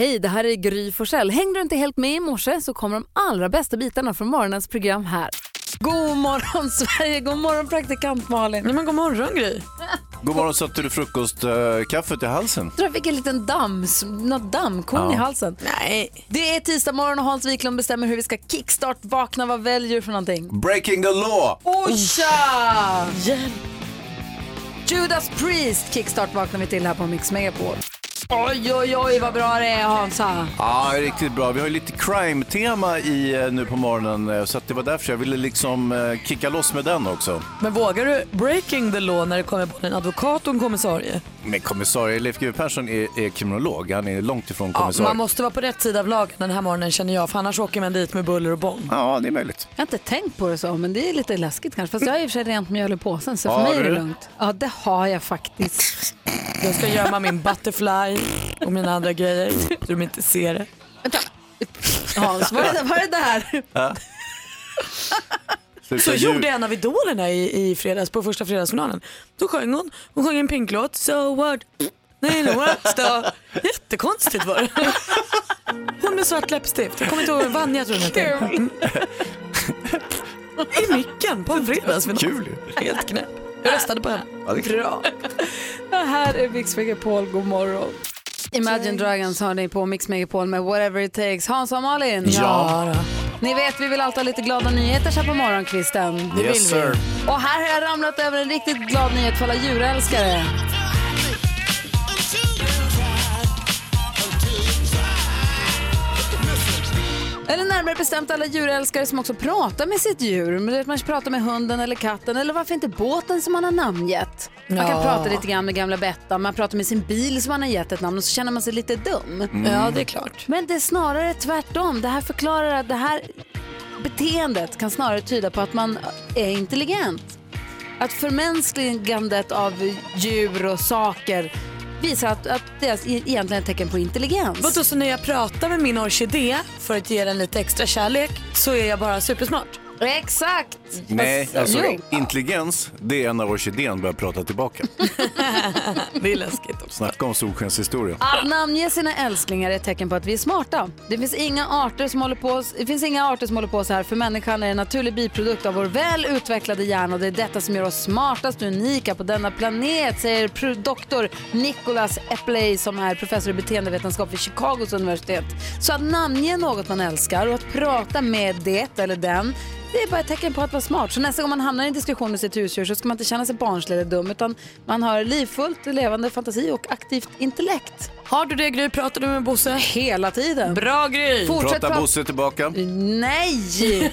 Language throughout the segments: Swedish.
Hej, det här är Gry Forssell. Hängde du inte helt med i morse så kommer de allra bästa bitarna från morgonens program här. God morgon Sverige, god morgon praktikant Malin. Nej, men god morgon Gry. God morgon, satte du frukostkaffet i halsen? Jag tror jag fick en liten damm, något dammkorn Ja. i halsen. Nej. Det är tisdag morgon och Hans Wiklund bestämmer hur vi ska kickstart vakna. Vad väljer du för någonting? Breaking the law! Osha! Judas Priest kickstart vaknar vi till här på Mix Megapol. Oj, oj, oj vad bra det är Hansa. Ja, riktigt bra. Vi har ju lite crime-tema i eh, nu på morgonen eh, så att det var därför jag ville liksom eh, kicka loss med den också. Men vågar du breaking the law när det kommer på en advokat och en kommissarie? Men kommissarie Leif GW Persson är, är kriminolog. Han är långt ifrån Ja, kommissarie. man måste vara på rätt sida av lagen den här morgonen känner jag för annars åker man dit med buller och bång. Ja, det är möjligt. Jag har inte tänkt på det så, men det är lite läskigt kanske. Fast jag har i och för sig rent mjöl i påsen, så för Har mig är det du? lugnt. Ja, det har jag faktiskt. Jag ska gömma min butterfly och mina andra grejer så de inte ser det. Hans, vad är det, vad är det där? Sluta Så gjorde en av idolerna i, i fredags på första fredagsfinalen. Då sjöng hon, hon sjöng en pinklåt, So what? Nej, no, what? Då. Jättekonstigt var det. Hon med svart läppstift, jag kommer inte ihåg, Vanja tror jag hon hette. Mm. I micken på en fredagsfinal. Kul. Helt knäpp. Jag röstade på henne. Ja, det är Bra. Det här är Mix Megapol, god morgon. Imagine Dragons har ni på Mix Megapol med Whatever It Takes. Hans och Malin. Ja, då. Ni vet, vi vill alltid ha lite glada nyheter så här på morgonkvisten. Det Yes, vill sir. vi. Och här har jag ramlat över en riktigt glad nyhet för alla djurälskare. Eller närmare bestämt alla djurälskare som också pratar med sitt djur. Man pratar med hunden eller katten eller varför inte båten som man har namngett. Man kan Ja. prata lite grann med gamla Bettan, man pratar med sin bil som man har gett ett namn och så känner man sig lite dum. ja, det är klart. Men det är snarare tvärtom. Det här förklarar att det här beteendet kan snarare tyda på att man är intelligent. Att förmänskligandet av djur och saker visar att, att det är egentligen ett tecken på intelligens. Vadå, så när jag pratar med min orkidé för att ge den lite extra kärlek så är jag bara supersmart? Exakt! Nej, alltså jo. intelligens, det är när orkidén börjar prata tillbaka. Det är läskigt också. Snacka om solskenshistoria. Att namnge sina älsklingar är ett tecken på att vi är smarta. Det finns inga arter som håller på, det finns inga arter som håller på så här för människan är en naturlig biprodukt av vår väl utvecklade hjärna och det är detta som gör oss smartast och unika på denna planet säger pro- doktor Nicholas Epley som är professor i beteendevetenskap vid Chicagos universitet. Så att namnge något man älskar och att prata med det eller den det är bara ett tecken på att vara smart. Så nästa gång man hamnar i en diskussion med sitt husdjur så ska man inte känna sig barnslig eller dum utan man har livfullt, levande fantasi och aktivt intellekt. Har du det Gry? Pratar du med Bosse? Hela tiden. Bra Gry! Fortsätt Pratar prata. Bosse tillbaka? Nej!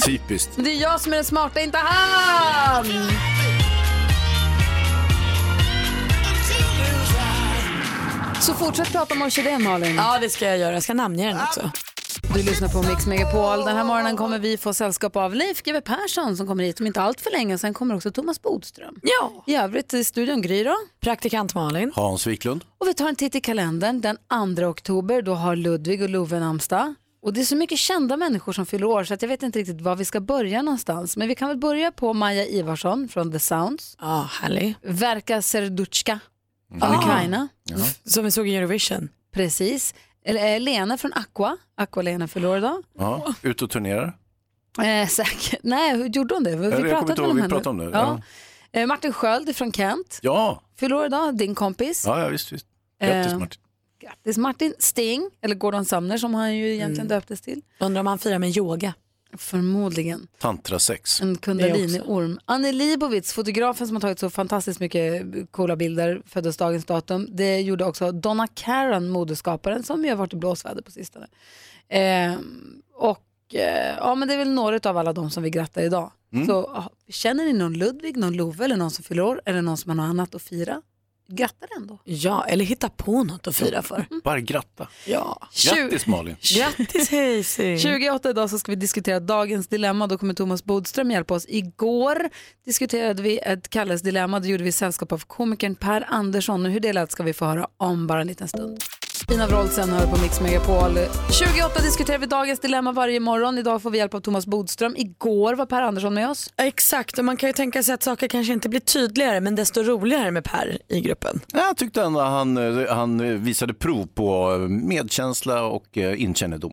Typiskt. Det är jag som är den smarta, inte han! Så fortsätt prata om orkidén Malin. Ja, det ska jag göra. Jag ska namnge den också. Du lyssnar på Mix Megapol. Den här morgonen kommer vi få sällskap av Leif GW Persson som kommer hit om inte allt för länge. Sen kommer också Thomas Bodström. Ja. I övrigt i studion Gry då. Praktikant Malin. Hans Wiklund. Och vi tar en titt i kalendern. Den 2 oktober då har Ludvig och Love namnsdag. Och det är så mycket kända människor som fyller år så att jag vet inte riktigt var vi ska börja någonstans. Men vi kan väl börja på Maja Ivarsson från The Sounds. Ja, härlig. Verka Serduchka från Ah. Ukraina. Som vi såg i Eurovision. Precis. Eller, eh, Lena från Aqua. Aqua-Lena år idag. Ja, ut och turnerar. Eh, säkert. Nej, hur gjorde hon det? Vi jag kommer pratade ihåg, vi pratade om det, Ja. Eh, Martin Sköld från Kent. Ja, Fyller idag, din kompis. ja, ja visst. visst. Grattis Eh, Martin. Grattis Martin. Sting, eller Gordon Sumner som han ju egentligen Mm. döptes till. Undrar om han firar med yoga. Förmodligen. Tantrasex. En kundalini-orm. Annie Leibovitz, fotografen som har tagit så fantastiskt mycket coola bilder, föddes dagens datum. Det gjorde också Donna Karan, modeskaparen, som ju har varit i blåsväder på sistone. Eh, och eh, ja, men det är väl några av alla de som vi grattar idag. Mm. Så ah, känner ni någon Ludvig, någon Love eller någon som fyller år eller någon som har något annat att fira? Grattar ändå. Ja, eller hitta på något att fira för. Bara gratta. Ja. Grattis Malin. Grattis Hayesy. 28 idag så ska vi diskutera dagens dilemma. Då kommer Thomas Bodström hjälpa oss. Igår diskuterade vi ett Kalles dilemma. Då gjorde vi sällskap av komikern Per Andersson. Och hur det lät ska vi få höra om bara en liten stund. Ina Wroldsen hör på Mix Megapol. 28 diskuterar vi dagens dilemma varje morgon. Idag får vi hjälp av Thomas Bodström. Igår var Per Andersson med oss. Exakt, och man kan ju tänka sig att saker kanske inte blir tydligare men desto roligare med Per i gruppen. Jag tyckte ändå han, han visade prov på medkänsla och eh, inkännedom.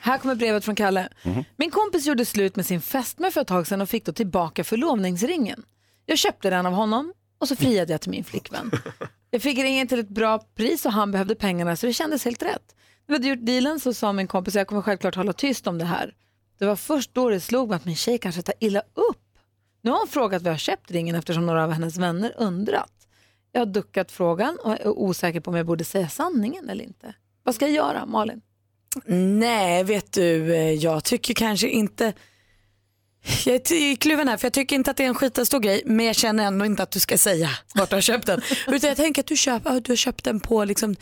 Här kommer brevet från Kalle. Min kompis gjorde slut med sin fästmö för ett tag sedan och fick då tillbaka förlovningsringen. Jag köpte den av honom och så friade jag till min flickvän. Jag fick ringen till ett bra pris och han behövde pengarna så det kändes helt rätt. När vi hade gjort dealen så sa min kompis jag kommer självklart hålla tyst om det här. Det var först då det slog mig att min tjej kanske tar illa upp. Nu har hon frågat var jag köpt ringen eftersom några av hennes vänner undrat. Jag har duckat frågan och är osäker på om jag borde säga sanningen eller inte. Vad ska jag göra, Malin? Nej, vet du, eh, jag tycker kanske inte... Jag är kluven här för jag tycker inte att det är en skitstor grej men jag känner ändå inte att du ska säga vart du har köpt den. Utan jag tänker att du, köp, du har köpt den på liksom,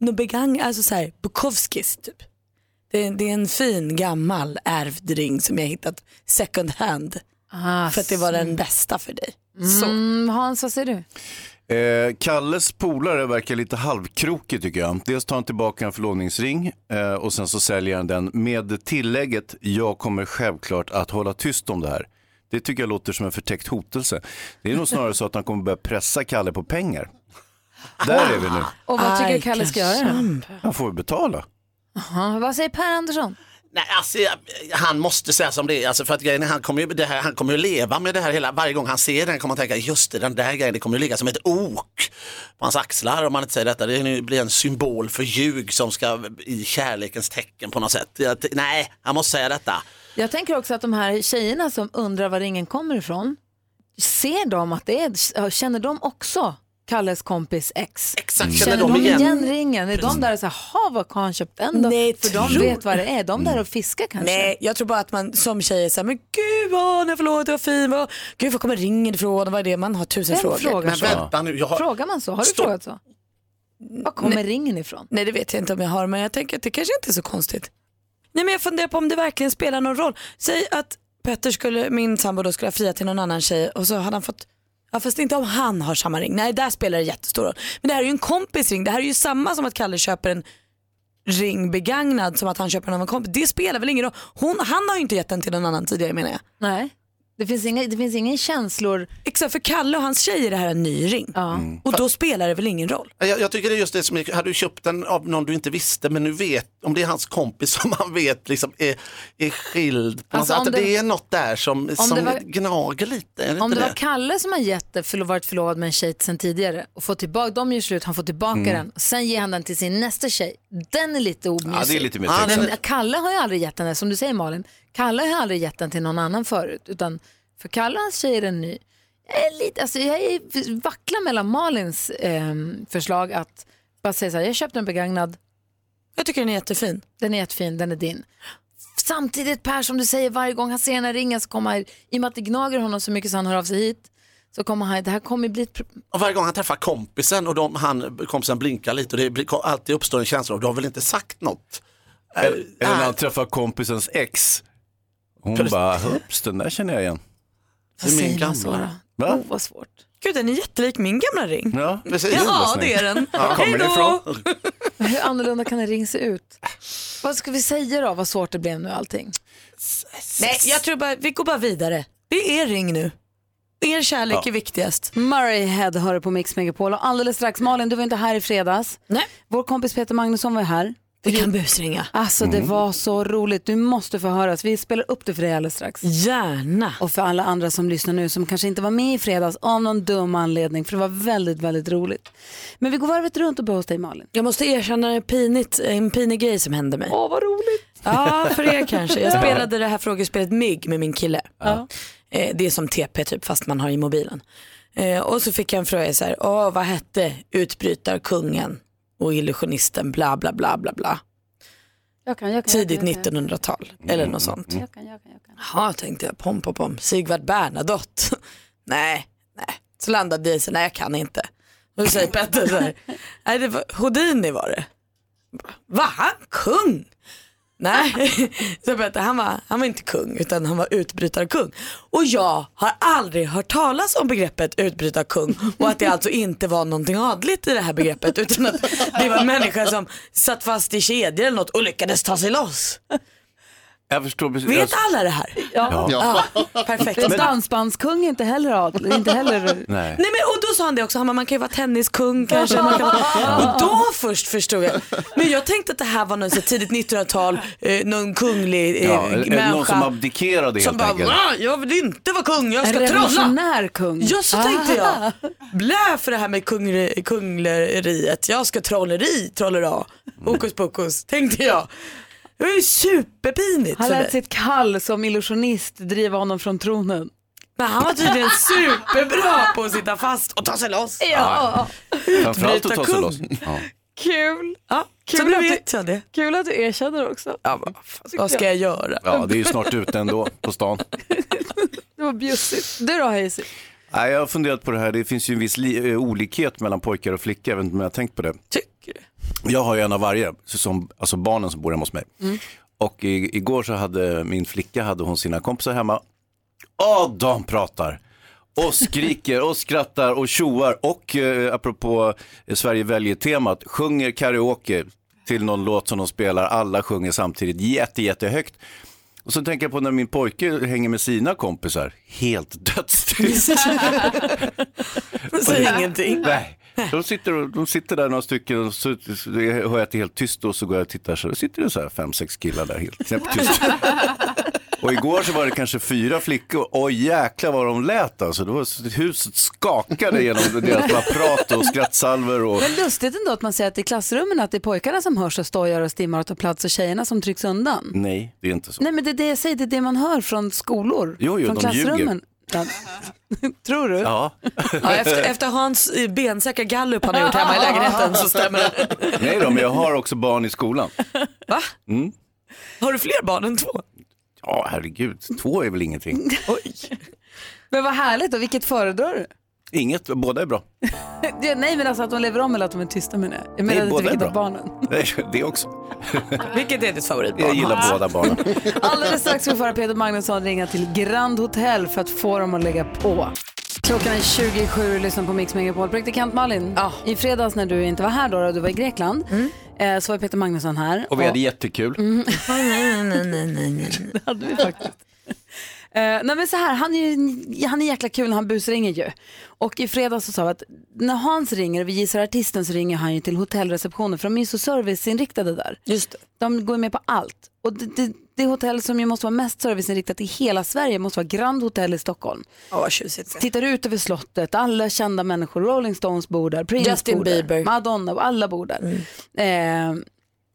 något begagn, alltså så här, Bukowskis typ. Det, är- det är en fin gammal ärvd ring som jag hittat second hand Ah, för att det var den bästa för dig. Så. Mm, Hans, vad säger du? Eh, Kalles polare verkar lite halvkrokig tycker jag. Dels tar han tillbaka en förlovningsring eh, och sen så säljer han den med tillägget jag kommer självklart att hålla tyst om det här. Det tycker jag låter som en förtäckt hotelse. Det är nog snarare så att han kommer börja pressa Kalle på pengar. Där är vi nu. Och vad tycker Aj, Kalle ska göra? Han får betala. Ja, vad säger Per Andersson? Nej, alltså, han måste säga som det är. Alltså, för att grejen är, han kommer ju, det här, han kommer ju leva med det här hela, varje gång han ser den kommer han tänka, just det, den där grejen, det kommer ju ligga som ett ok på hans axlar om man inte säger detta. Det blir en symbol för ljug som ska i kärlekens tecken på något sätt. Jag, nej, han måste säga detta. Jag tänker också att de här tjejerna som undrar var ringen kommer ifrån, ser de att det är, känner de också Kalles kompis ex? Exakt, Känner känner de de igen. igen ringen? Är de där och säger, ha vad har han köpt den då? Nej, För de tror- vet vad det är. De där och fiskar kanske. Nej, jag tror bara att man som tjej är såhär, men gud vad när förlåt, det var fin, vad, gud var kommer ringen ifrån, vad är det, man har tusen Vem frågor. frågar Men så? vänta nu, jag har, Frågar man så? Har du Stopp. frågat så? Var kommer ringen ifrån? Nej det vet jag inte om jag har men jag tänker att det kanske inte är så konstigt. Nej men jag funderar på om det verkligen spelar någon roll. Säg att Petter skulle, min sambo då skulle ha friat till någon annan tjej och så hade han fått Ja fast inte om han har samma ring. Nej där spelar det jättestor roll. Men det här är ju en kompis ring. Det här är ju samma som att Kalle köper en ring begagnad som att han köper den av en kompis. Det spelar väl ingen roll. Hon, han har ju inte gett den till någon annan tidigare menar jag. Nej. Det finns inga, det finns inga känslor. Exakt för Kalle och hans tjej är det här en ny ring. Ja. Och då spelar det väl ingen roll. jag, jag tycker det är just det som är, hade du köpt den av någon du inte visste men nu vet, om det är hans kompis som han vet liksom är, är skild. På Alltså, något om sätt. det- det, är något där som, som det var- gnager lite. Det Om det inte var Kalle som har gett det, förlo- varit förlovad med en tjej sen tidigare och fått tillbaka, de gör slut, han får tillbaka den och sen ger han den till sin nästa tjej. Den är lite omysig. Ja, det är lite mer Ja, den- Kalle har ju aldrig gett den, som du säger Malin, Kalle har ju aldrig gett den till någon annan förut. Utan för Kalle och hans tjej är den ny. Jag, är lite, alltså, jag är, vacklar mellan Malins ehm, förslag att bara säga så här, jag köpte en begagnad, Jag tycker den är jättefin. den är jättefin, den är din. Samtidigt Per, som du säger, varje gång han ser den här ringen så kommer i och med att det gnager honom så mycket så han hör av sig hit, så kommer han, det här kommer bli ett pro- Och varje gång han träffar kompisen och de, han, kompisen blinkar lite och det blir, alltid uppstår en känsla av du har väl inte sagt något? Eller eller när Äh, han träffar kompisens ex. Hon Precis. bara, hups den där känner jag igen. Det är Vad min säger man så gamla. då? Va? Oh, vad svårt. Gud den är jättelik min gamla ring. Ja, Precis. Ja det är den. Var kommer det ifrån? Men hur annorlunda kan en ring se ut? Vad ska vi säga då, vad svårt det blev nu allting? Nej, jag tror bara, vi går bara vidare. Det är ring nu. Er kärlek Ja. är viktigast. Murray Head hör på Mix Megapol och alldeles strax, Malin du var inte här i fredags. Nej. Vår kompis Peter Magnusson var här. Vi kan busringa. Alltså det var så roligt, du måste få höras. Vi spelar upp det för dig alldeles strax. Gärna. Och för alla andra som lyssnar nu som kanske inte var med i fredags av någon dum anledning för det var väldigt, väldigt roligt. Men vi går varvet runt och börjar hos dig Malin. Jag måste erkänna en, pinigt, en pinig grej som hände mig. Åh vad roligt. Ja, för er kanske. Jag spelade det här frågespelet Mygg med min kille. Ja. Eh, det är som TP typ fast man har i mobilen. Eh, och så fick jag en fråga så här, Åh, vad hette utbrytarkungen och illusionisten bla bla bla bla bla. Jag kan, jag kan, Tidigt jag kan, 1900-tal eller något sånt. Jag kan, jag kan, jag tänkte jag, pom pom pom, Sigvard Bernadotte. nej, nej. Så landade det i nej jag kan inte. Då säger Petter så här, nej det var, Houdini var det. Va, han kung? Nej, så berättade, han, var, han var inte kung utan han var utbrytarkung. Och jag har aldrig hört talas om begreppet utbrytarkung och att det alltså inte var någonting adligt i det här begreppet utan att det var en människa som satt fast i kedjor eller något och lyckades ta sig loss. Jag förstår precis. Vet alla det här? Ja. Ja. Ja, perfekt. För dansbandskung är inte heller adel, inte heller... Nej. Nej men och då sa han det också, han bara, man kan ju vara tenniskung kanske. Man kan. Och då först förstod jag. Men jag tänkte att det här var någon så tidigt 1900-tal, eh, någon kunglig eh, Ja, människa. någon som abdikerade som helt bara, enkelt? Jag vill inte vara kung, jag En ska trolla. revolutionär kung. Ja så tänkte Ah. jag. Blä för det här med kungre, kungleriet, jag ska trolleri, trollera, hokus pokus, tänkte jag. Det var ju superpinigt Han lät sitt kall som illusionist driva honom från tronen. Men han var tydligen superbra på att sitta fast och ta sig loss. Ja, Framförallt att ta sig loss. Ja. kul. Ja, Kul så nu att du- vet jag det. Kul att du erkänner också. Ja, vad, vad ska jag göra? ja, det är ju snart ute ändå på stan. Det var bjussigt. Du då Hayes? Nej, jag har funderat på det här. Det finns ju en viss eh, olikhet mellan pojkar och flickor. Jag vet inte om jag har tänkt på det. Du? Jag har ju en av varje, som, alltså barnen som bor hemma hos mig. Och i, igår så hade min flicka hade hon sina kompisar hemma. Åh, de pratar! Och skriker och skrattar och tjoar och eh, apropå eh, Sverige väljer-temat, sjunger karaoke till någon låt som de spelar. Alla sjunger samtidigt jätte, jättehögt. Och så tänker jag på när min pojke hänger med sina kompisar, helt dödstyst. Säg ingenting. Nej. De sitter, de sitter där några stycken och så hör jag att det är helt tyst och så går jag och tittar så sitter det så här fem, sex killar där helt knäpptyst. Och igår så var det kanske fyra flickor och jäklar vad de lät alltså. Det var, huset skakade genom deras prat och skrattsalver och Men lustigt ändå att man säger att i klassrummen att det är pojkarna som hörs och stojar och stimmar och tar plats och tjejerna som trycks undan. nej, det är inte så. Nej men det är det jag säger, det är det man hör från skolor. Jo, jo, från de klassrummen. Ja. Tror du? Ja, Ja, efter, efter Hans bensäkra gallup han har gjort hemma i lägenheten så stämmer det. nej då, men jag har också barn i skolan. Va? Mm. Har du fler barn än två? Ja, herregud, två är väl ingenting. Oj. Men vad härligt och vilket föredrar du? Inget, båda är bra. Nej men alltså att de lever om eller att de är tysta med det. Jag menar inte vilket av barnen. Nej, Det också. Vilket är ditt favoritbarn? Jag gillar båda barnen. Alldeles strax ska vi få höra Peter Magnusson ringa till Grand Hotel för att få dem att lägga på. Klockan är 27 och lyssnar på Mix Megapol. Praktikant Malin, Ja. i fredags när du inte var här då, då du var i Grekland, eh, så var Peter Magnusson här. Och vi hade jättekul. Det hade vi faktiskt. Eh, nej men så här, han är, han är jäkla kul när han busringer ju. Och i fredags så sa vi att när Hans ringer och vi gissar artisten så ringer han ju till hotellreceptionen för de är ju så serviceinriktade där. Just det. De går med på allt. Och det, det, det hotell som ju måste vara mest serviceinriktat i hela Sverige måste vara Grand Hotel i Stockholm. Ja, vad tjusigt. Tittar ut över slottet, alla kända människor, Rolling Stones bor där, Prince Justin bor där, Bieber. Madonna, alla bor där. Eh,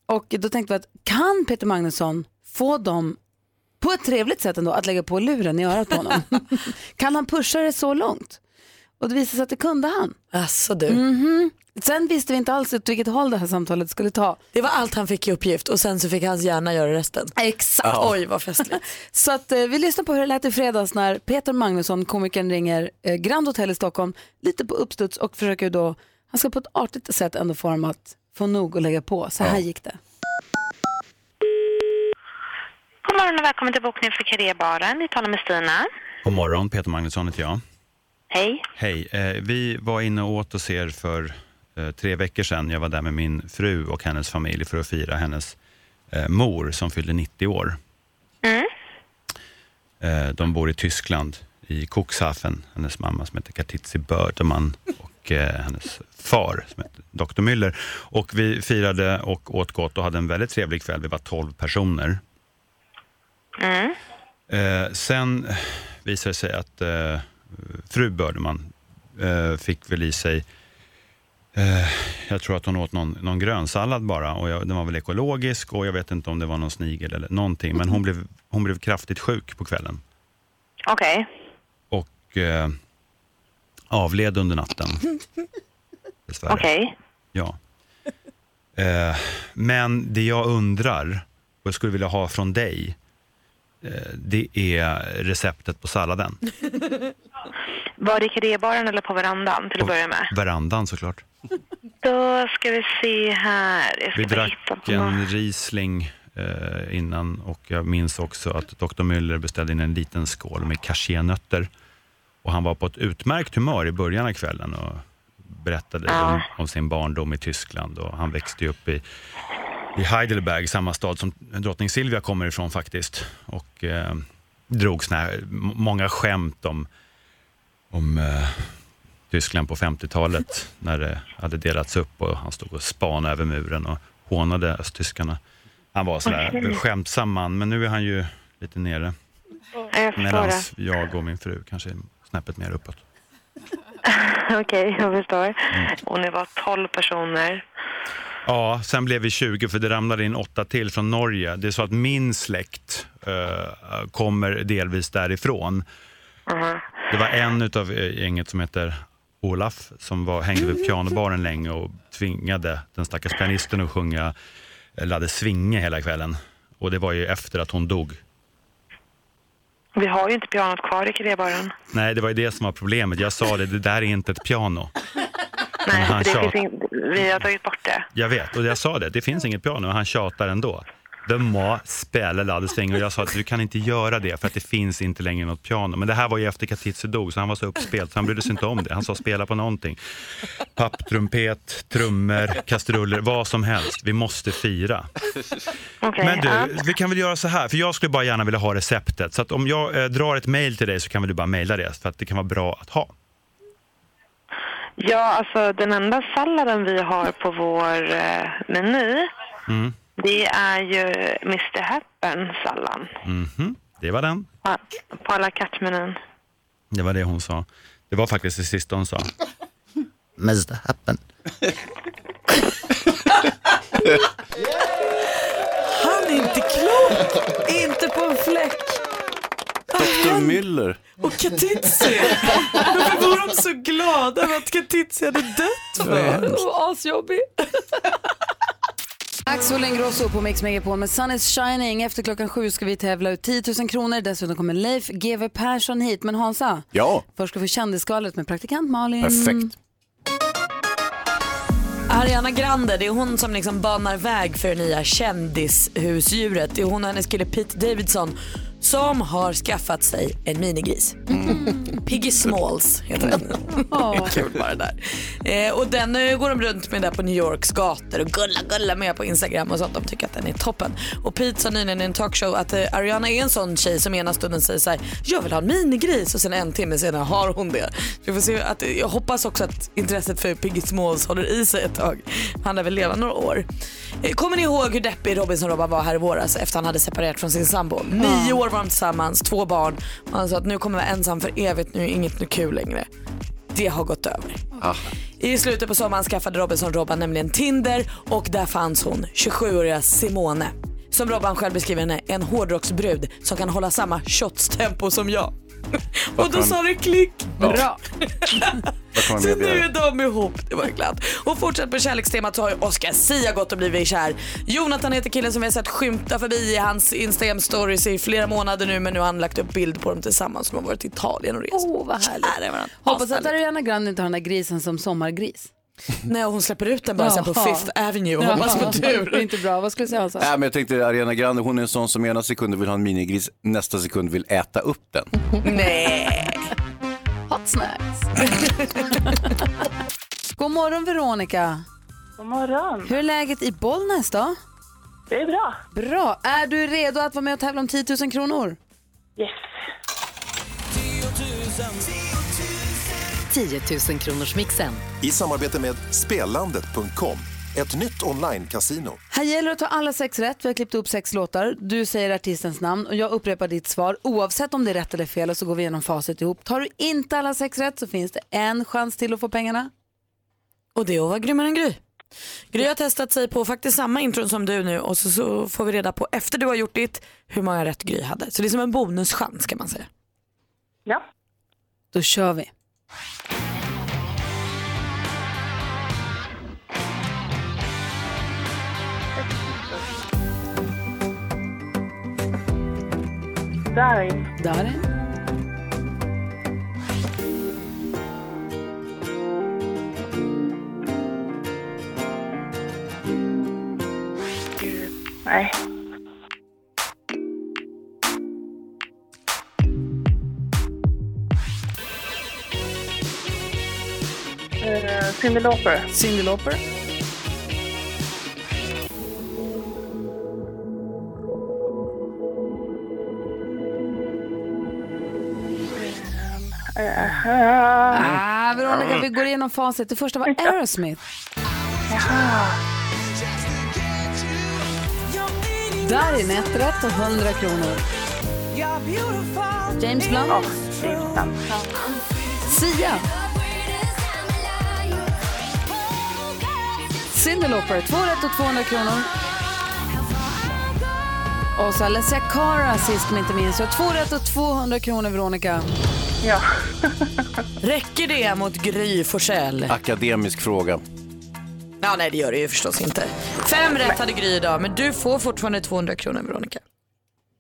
och då tänkte vi att kan Peter Magnusson få dem på ett trevligt sätt ändå att lägga på luren i örat på honom? kan han pusha det så långt? Och det visade sig att det kunde han. Alltså du. Mm. Sen visste vi inte alls åt vilket håll det här samtalet skulle ta. Det var allt han fick i uppgift och sen så fick hans hjärna göra resten. Exakt. Oj vad festligt. Så att, eh, vi lyssnar på hur det lät i fredags när Peter Magnusson, komikern, ringer eh, Grand Hotel i Stockholm lite på uppstuds och försöker då, han ska på ett artigt sätt ändå få dem att få nog och lägga på. Så här gick det. God morgon och välkommen till bokning för Karébaren. Ni talar med Stina. God morgon, Peter Magnusson heter jag. Hej. Hej, eh, vi var inne och åt hos er för eh, tre veckor sedan. Jag var där med min fru och hennes familj för att fira hennes eh, mor som fyllde 90 år. Mm. Eh, de bor i Tyskland, i Cuxhaven. Hennes mamma som heter Katitzi Bördeman och eh, hennes far som heter Dr. Müller. Och vi firade och åt gott och hade en väldigt trevlig kväll. Vi var 12 personer. Mm. Eh, sen visade det sig att eh, fru Bördeman eh, fick väl i sig, eh, jag tror att hon åt någon, någon grönsallad bara och jag, den var väl ekologisk och jag vet inte om det var någon snigel eller någonting, men hon blev, hon blev kraftigt sjuk på kvällen Okej. och eh, avled under natten. Okej. Ja. Eh, men det jag undrar, och jag skulle vilja ha från dig, det är receptet på salladen. Var det i Karébaren eller på verandan till att börja med? Verandan såklart. Då ska vi se här. Vi drack på en. Riesling eh, innan och jag minns också att Dr. Müller beställde in en liten skål med cashewnötter. Och han var på ett utmärkt humör i början av kvällen och berättade om, om sin barndom i Tyskland och han växte upp i, i Heidelberg, samma stad som drottning Silvia kommer ifrån faktiskt. Och eh, drog såna här, många skämt om, om eh, Tyskland på 50-talet när det hade delats upp och han stod och spanade över muren och hånade östtyskarna. Han var sådär Okej. skämtsam man, men nu är han ju lite nere. Ja, Jag Medan jag och min fru kanske är snäppet mer uppåt. Okej, jag förstår. Mm. Och ni var 12 personer. Ja, sen blev vi 20 för det ramlade in åtta till från Norge. Det är så att min släkt eh, kommer delvis därifrån. Mhm. Det var en av gänget som heter Olaf som var, hängde vid pianobaren länge och tvingade den stackars pianisten att sjunga Ladde Svinge hela kvällen. Och det var ju efter att hon dog. Vi har ju inte pianot kvar i krébaren. Nej, det var ju det som var problemet. Jag sa det, det där är inte ett piano. Nej, han det tjat- ing... vi har tagit bort det. Jag vet, och jag sa det, det finns inget piano, och han tjatar ändå. De må spela Ladde Svinge och jag sa att du kan inte göra det för att det finns inte längre något piano. Men det här var ju efter Katitze dog så han var så uppspelt så han brydde sig inte om det. Han sa spela på någonting. Papptrumpet, trummor, kastruller, vad som helst. Vi måste fira. Okej. Men ja. du, vi kan väl göra så här, för jag skulle bara gärna vilja ha receptet. Så om jag eh, drar ett mail till dig så kan väl du bara mejla det, för att det kan vara bra att ha. Ja, alltså den enda salladen vi har på vår eh, meny, Mm. det är ju Mr Happen-sallad. Mhm, Det var den. Ja, På alla kattmenyn. Det var det hon sa. Det var faktiskt det sista hon sa. Mr Happen. Han är inte klok! Inte på en fläck. Dr. Müller. Och Katitzi, varför var de så glada över att Katitzi hade dött för? Oh, asjobbig. Axel Ingrosso på Mix Megapol med Sun is shining. Efter klockan sju ska vi tävla ut 10 000 kronor. Dessutom kommer Leif GW Persson hit. Men Hansa, Ja, först ska vi få kändisskvallret med praktikant Malin. perfekt. Ariana Grande, det är hon som liksom banar väg för det nya kändishusdjuret. Det är hon och hennes kille Pete Davidson som har skaffat sig en minigris. Piggy Smalls heter den. Kul bara där. Eh, och den eh, går de runt med där på New Yorks gator och gulla gulla med på Instagram och sånt. De tycker att den är toppen. Och Pete sa nyligen i en talkshow att eh, Ariana är en sån tjej som ena stunden säger så här, jag vill ha en minigris och sen en timme senare har hon det. Vi får se att, jag hoppas också att intresset för Piggy Smalls håller i sig ett tag. Han lär väl leva några år. Eh, Kommer ni ihåg hur deppig Robinson-Robban var här i våras efter han hade separerat från sin sambo? Nio år var de tillsammans, två barn. Och han sa att nu kommer jag vara ensam för evigt, nu är inget nu kul längre. Det har gått över. I slutet på sommaren skaffade Robinson-Robban nämligen Tinder och där fanns hon, 27-åriga Simone. Som Robban själv beskriver henne, en hårdrocksbrud som kan hålla samma shots-tempo som jag. Och då sa det klick. Bra. Så nu är de ihop, det var ju glatt. Och fortsatt på kärlekstemat så har ju Oscar Sia gått och blivit kär. Jonathan heter killen som vi har sett skymta förbi i hans Instagram stories i flera månader nu men nu har han lagt upp bild på dem tillsammans som har varit i Italien och rest. Åh, vad härligt. Hoppas att. Ariana Grande inte har den där grisen som sommargris. Nej, hon släpper ut den bara sen på. Fifth Avenue och hoppas på Det är tur. inte bra. Vad skulle du säga Hansa? Nej, men jag tänkte Ariana Grande, hon är en sån som ena sekunden vill ha en minigris, nästa sekund vill äta upp den. Nej. Hot snacks. God morgon Veronica. God morgon. Hur är läget i Bollnäs då? Det är bra. Bra. Är du redo att vara med och tävla om 10 000 kronor? Yes. 10 000 kronors mixen. I samarbete med Spelandet.com, ett nytt online-casino. Här gäller det att ta alla sex rätt. Vi har klippt upp sex låtar. Du säger artistens namn och jag upprepar ditt svar oavsett om det är rätt eller fel och så går vi igenom facit ihop. Tar du inte alla sex rätt så finns det en chans till att få pengarna. Och det är att vara grymmare än Gry. Gry har testat sig på faktiskt samma intron som du nu och så, så får vi reda på efter du har gjort ditt hur många rätt Gry hade. Så det är som en bonuschans kan man säga. Ja. Då kör vi. Darin. Darin. Nej. Cyndi Lauper. Cyndi Lauper. Ah, Veronica, vi går igenom facit. Det första var Aerosmith. Darin, ett rätt och 100 kronor. James Blunt. Sia. Cyndi Lauper, två rätt och 200 kronor. Och så Alessia Cara sist men inte minst. Så två rätt och 200 kronor, Veronica. Ja. Räcker det mot Gry Forssell? Akademisk fråga. Ja, nej det gör det ju förstås inte. Fem rätt hade Gry idag, men du får fortfarande 200 kronor Veronica.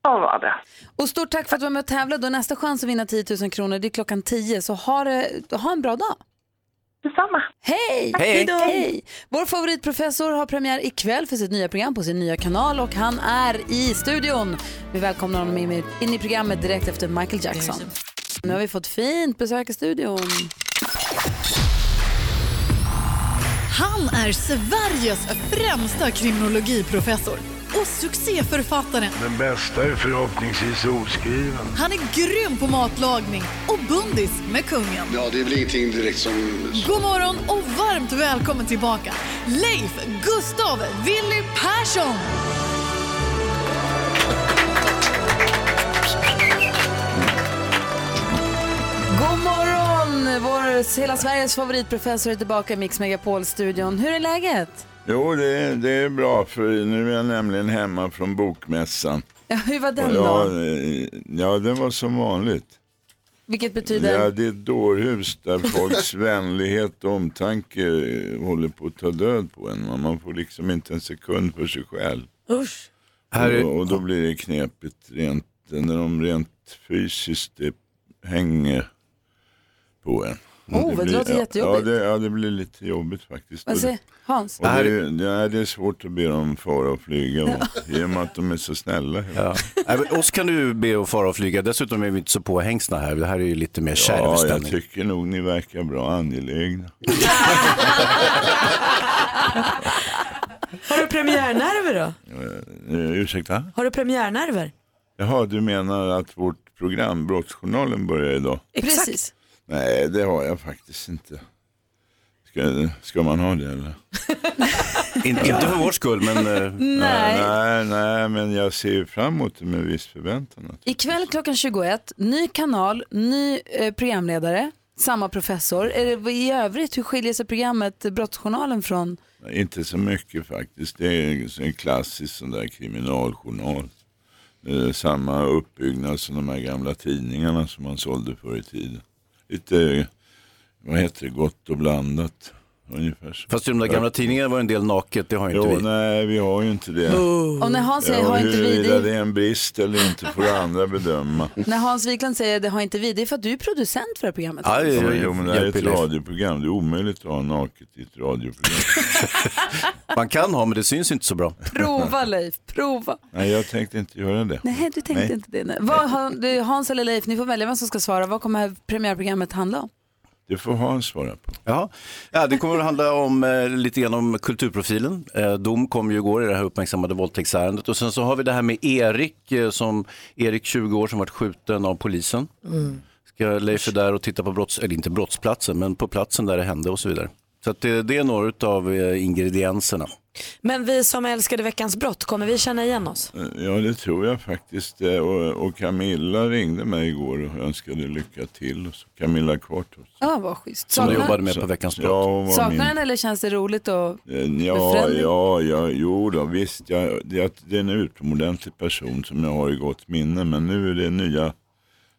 Ja, vad det. Och stort tack för att du var med och tävlade. Och nästa chans att vinna 10 000 kronor det är klockan 10. Så ha, det, ha en bra dag. Detsamma. Hej! Hej. då! Hej! Vår favoritprofessor har premiär ikväll för sitt nya program på sin nya kanal och han är i studion. Vi välkomnar honom in i, in i programmet direkt efter Michael Jackson. Nu har vi fått fint besök i studion. Han är Sveriges främsta kriminologiprofessor och succéförfattaren. Den bästa är förhoppningsvis oskriven. Han är grym på matlagning och bundis med kungen. Ja, det är väl ingenting direkt som... God morgon och varmt välkommen tillbaka Leif Gustav Willy Persson! God morgon! Vår, hela Sveriges favoritprofessor är tillbaka i Mix Megapol-studion. Hur är läget? Jo, det är, det är bra för nu är jag nämligen hemma från bokmässan. Ja, hur var den då? eh, ja, det var som vanligt. Vilket betyder? Ja, det är ett dårhus där folks vänlighet och omtanke håller på att ta död på en. Man får liksom inte en sekund för sig själv. Usch. Är- Och, och då blir det knepigt rent, när de rent fysiskt hänger på en. Oh, det låter ja, jättejobbigt. Ja det, ja, det blir lite jobbigt faktiskt. Vad säger Hans? Och det, är- ja, det är svårt att be dem fara och flyga och, i och med att de är så snälla. Ja. Men oss kan du be att fara och flyga. Dessutom är vi inte så påhängsna här. Det här är ju lite mer kärv Ja, jag tycker nog ni verkar bra angelägna. Har du premiärnerver då? Uh, ursäkta? Har du premiärnerver? Jaha, du menar att vårt program Brottsjournalen börjar idag? Precis. Nej, det har jag faktiskt inte. Ska, ska man ha det eller? In, inte för vår skull, men eh, Nej. Nej, nej, men jag ser ju fram emot det med viss förväntan. Ikväll klockan 21, ny kanal, ny eh, programledare, samma professor. Är det, I övrigt, hur skiljer sig programmet Brottsjournalen från? Inte så mycket faktiskt. Det är en klassisk sån där kriminaljournal. Eh, samma uppbyggnad som de här gamla tidningarna som man sålde förr i tiden. Lite, vad heter det, gott och blandat. Ungefär så. fast i de där gamla tidningarna var en del naket. Det har ju inte Jo, vi. nej, vi har ju inte det. Och när Hans säger Ja, har inte vi det det, är en brist eller inte får andra bedöma. när Hans Wiklund säger det har inte vi, det är för att du är producent för det här programmet. Ja, det Jo, men det här är ett radioprogram. Det är omöjligt att ha naket i ett radioprogram. Man kan ha, men det syns inte så bra. Prova Leif, prova. Nej, jag tänkte inte göra det. Nej, du tänkte Nej. inte det. Nej. Vad, Hans eller Leif, ni får välja vem som ska svara. Vad kommer premiärprogrammet handla om? Det får Hans svara på. Ja. ja, det kommer att handla om eh, lite grann om kulturprofilen. Eh, dom kom ju igår i det här uppmärksammade våldtäktsärendet. Och sen så har vi det här med Erik, eh, som, Erik 20 år som varit skjuten av polisen. Ska Leif är där och titta på brotts, eller inte brottsplatsen, men på platsen där det hände och så vidare. Så att det, det är några av eh, ingredienserna. Men vi som älskade Veckans brott, kommer vi känna igen oss? Ja, det tror jag faktiskt. Eh, Och, och Camilla ringde mig igår och önskade lycka till. Och så Camilla Kvartos. Ja, vad schysst. Som du Saknar, jobbade med på Veckans brott. Ja, saknar min... den eller känns det roligt? Och... Eh, Ja, ja, ja, jo då, visst. Jag, det, det är en utomordentlig person som jag har i gott minne. Men nu är det nya,